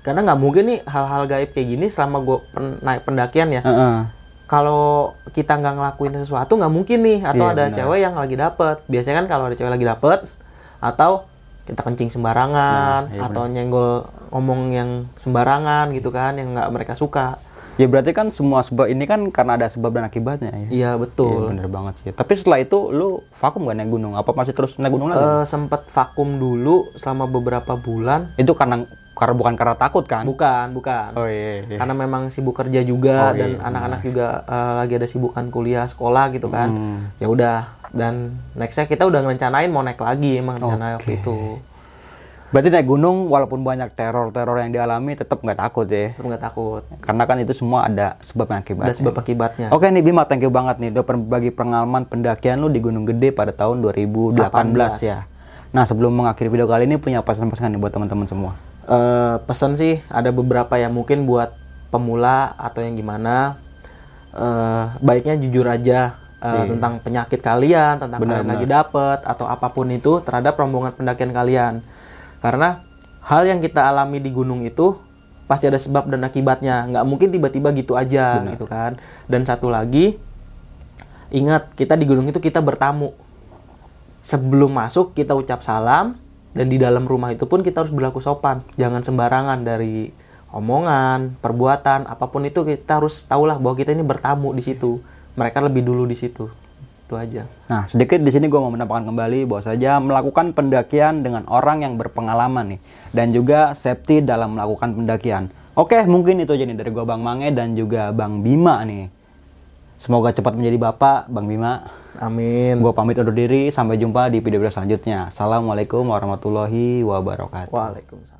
Karena nggak mungkin nih hal-hal gaib kayak gini selama gue naik pendakian ya. Heeh. kalau kita nggak ngelakuin sesuatu nggak mungkin nih atau Iya, ada benar. cewek yang lagi dapet. Biasanya kan kalau ada cewek lagi dapet atau kita kencing sembarangan Nah, iya atau nyenggol ngomong yang sembarangan gitu kan yang nggak mereka suka Ya berarti kan semua sebab ini kan karena ada sebab dan akibatnya ya. iya betul bener banget sih. Tapi setelah itu lu vakum gak naik gunung? Apa masih terus naik gunung lagi? Eh, sempet vakum dulu selama beberapa bulan itu karena karena bukan karena takut kan? bukan bukan Oh iya. iya. karena memang sibuk kerja juga Oh, dan iya, anak-anak juga eh, lagi ada sibukan kuliah sekolah gitu kan Hmm. ya udah dan nextnya kita udah ngerencanain mau naik lagi emang rencana waktu itu Berarti naik gunung walaupun banyak teror-teror yang dialami tetap nggak takut ya? Tetep nggak takut Karena kan itu semua ada sebab dan akibatnya. ada sebab akibatnya Oke nih Bima, thank you banget nih udah berbagi pengalaman pendakian lu di Gunung Gede pada tahun 2018 ya. Nah sebelum mengakhiri video kali ini punya pesan-pesan nih buat teman-teman semua. Eh, pesan sih ada beberapa yang mungkin buat pemula atau yang gimana eh baiknya jujur aja eh, tentang penyakit kalian tentang Benar, kalian lagi dapet atau apa pun itu terhadap rombongan pendakian kalian karena hal yang kita alami di gunung itu pasti ada sebab dan akibatnya. Nggak mungkin tiba-tiba gitu aja gitu kan. Dan satu lagi ingat kita di gunung itu kita bertamu. Sebelum masuk kita ucap salam dan di dalam rumah itu pun kita harus berlaku sopan. Jangan sembarangan dari omongan perbuatan apa pun itu kita harus tahulah bahwa kita ini bertamu di situ. Mereka lebih dulu di situ itu aja Nah sedikit di sini gue mau menambahkan kembali bahwa saja melakukan pendakian dengan orang yang berpengalaman nih dan juga safety dalam melakukan pendakian. Oke mungkin itu aja nih dari gue Bang Mange dan juga Bang Bima nih. Semoga cepat menjadi bapak Bang Bima. amin Gue pamit undur diri sampai jumpa di video-video selanjutnya. Assalamualaikum warahmatullahi wabarakatuh. waalaikumsalam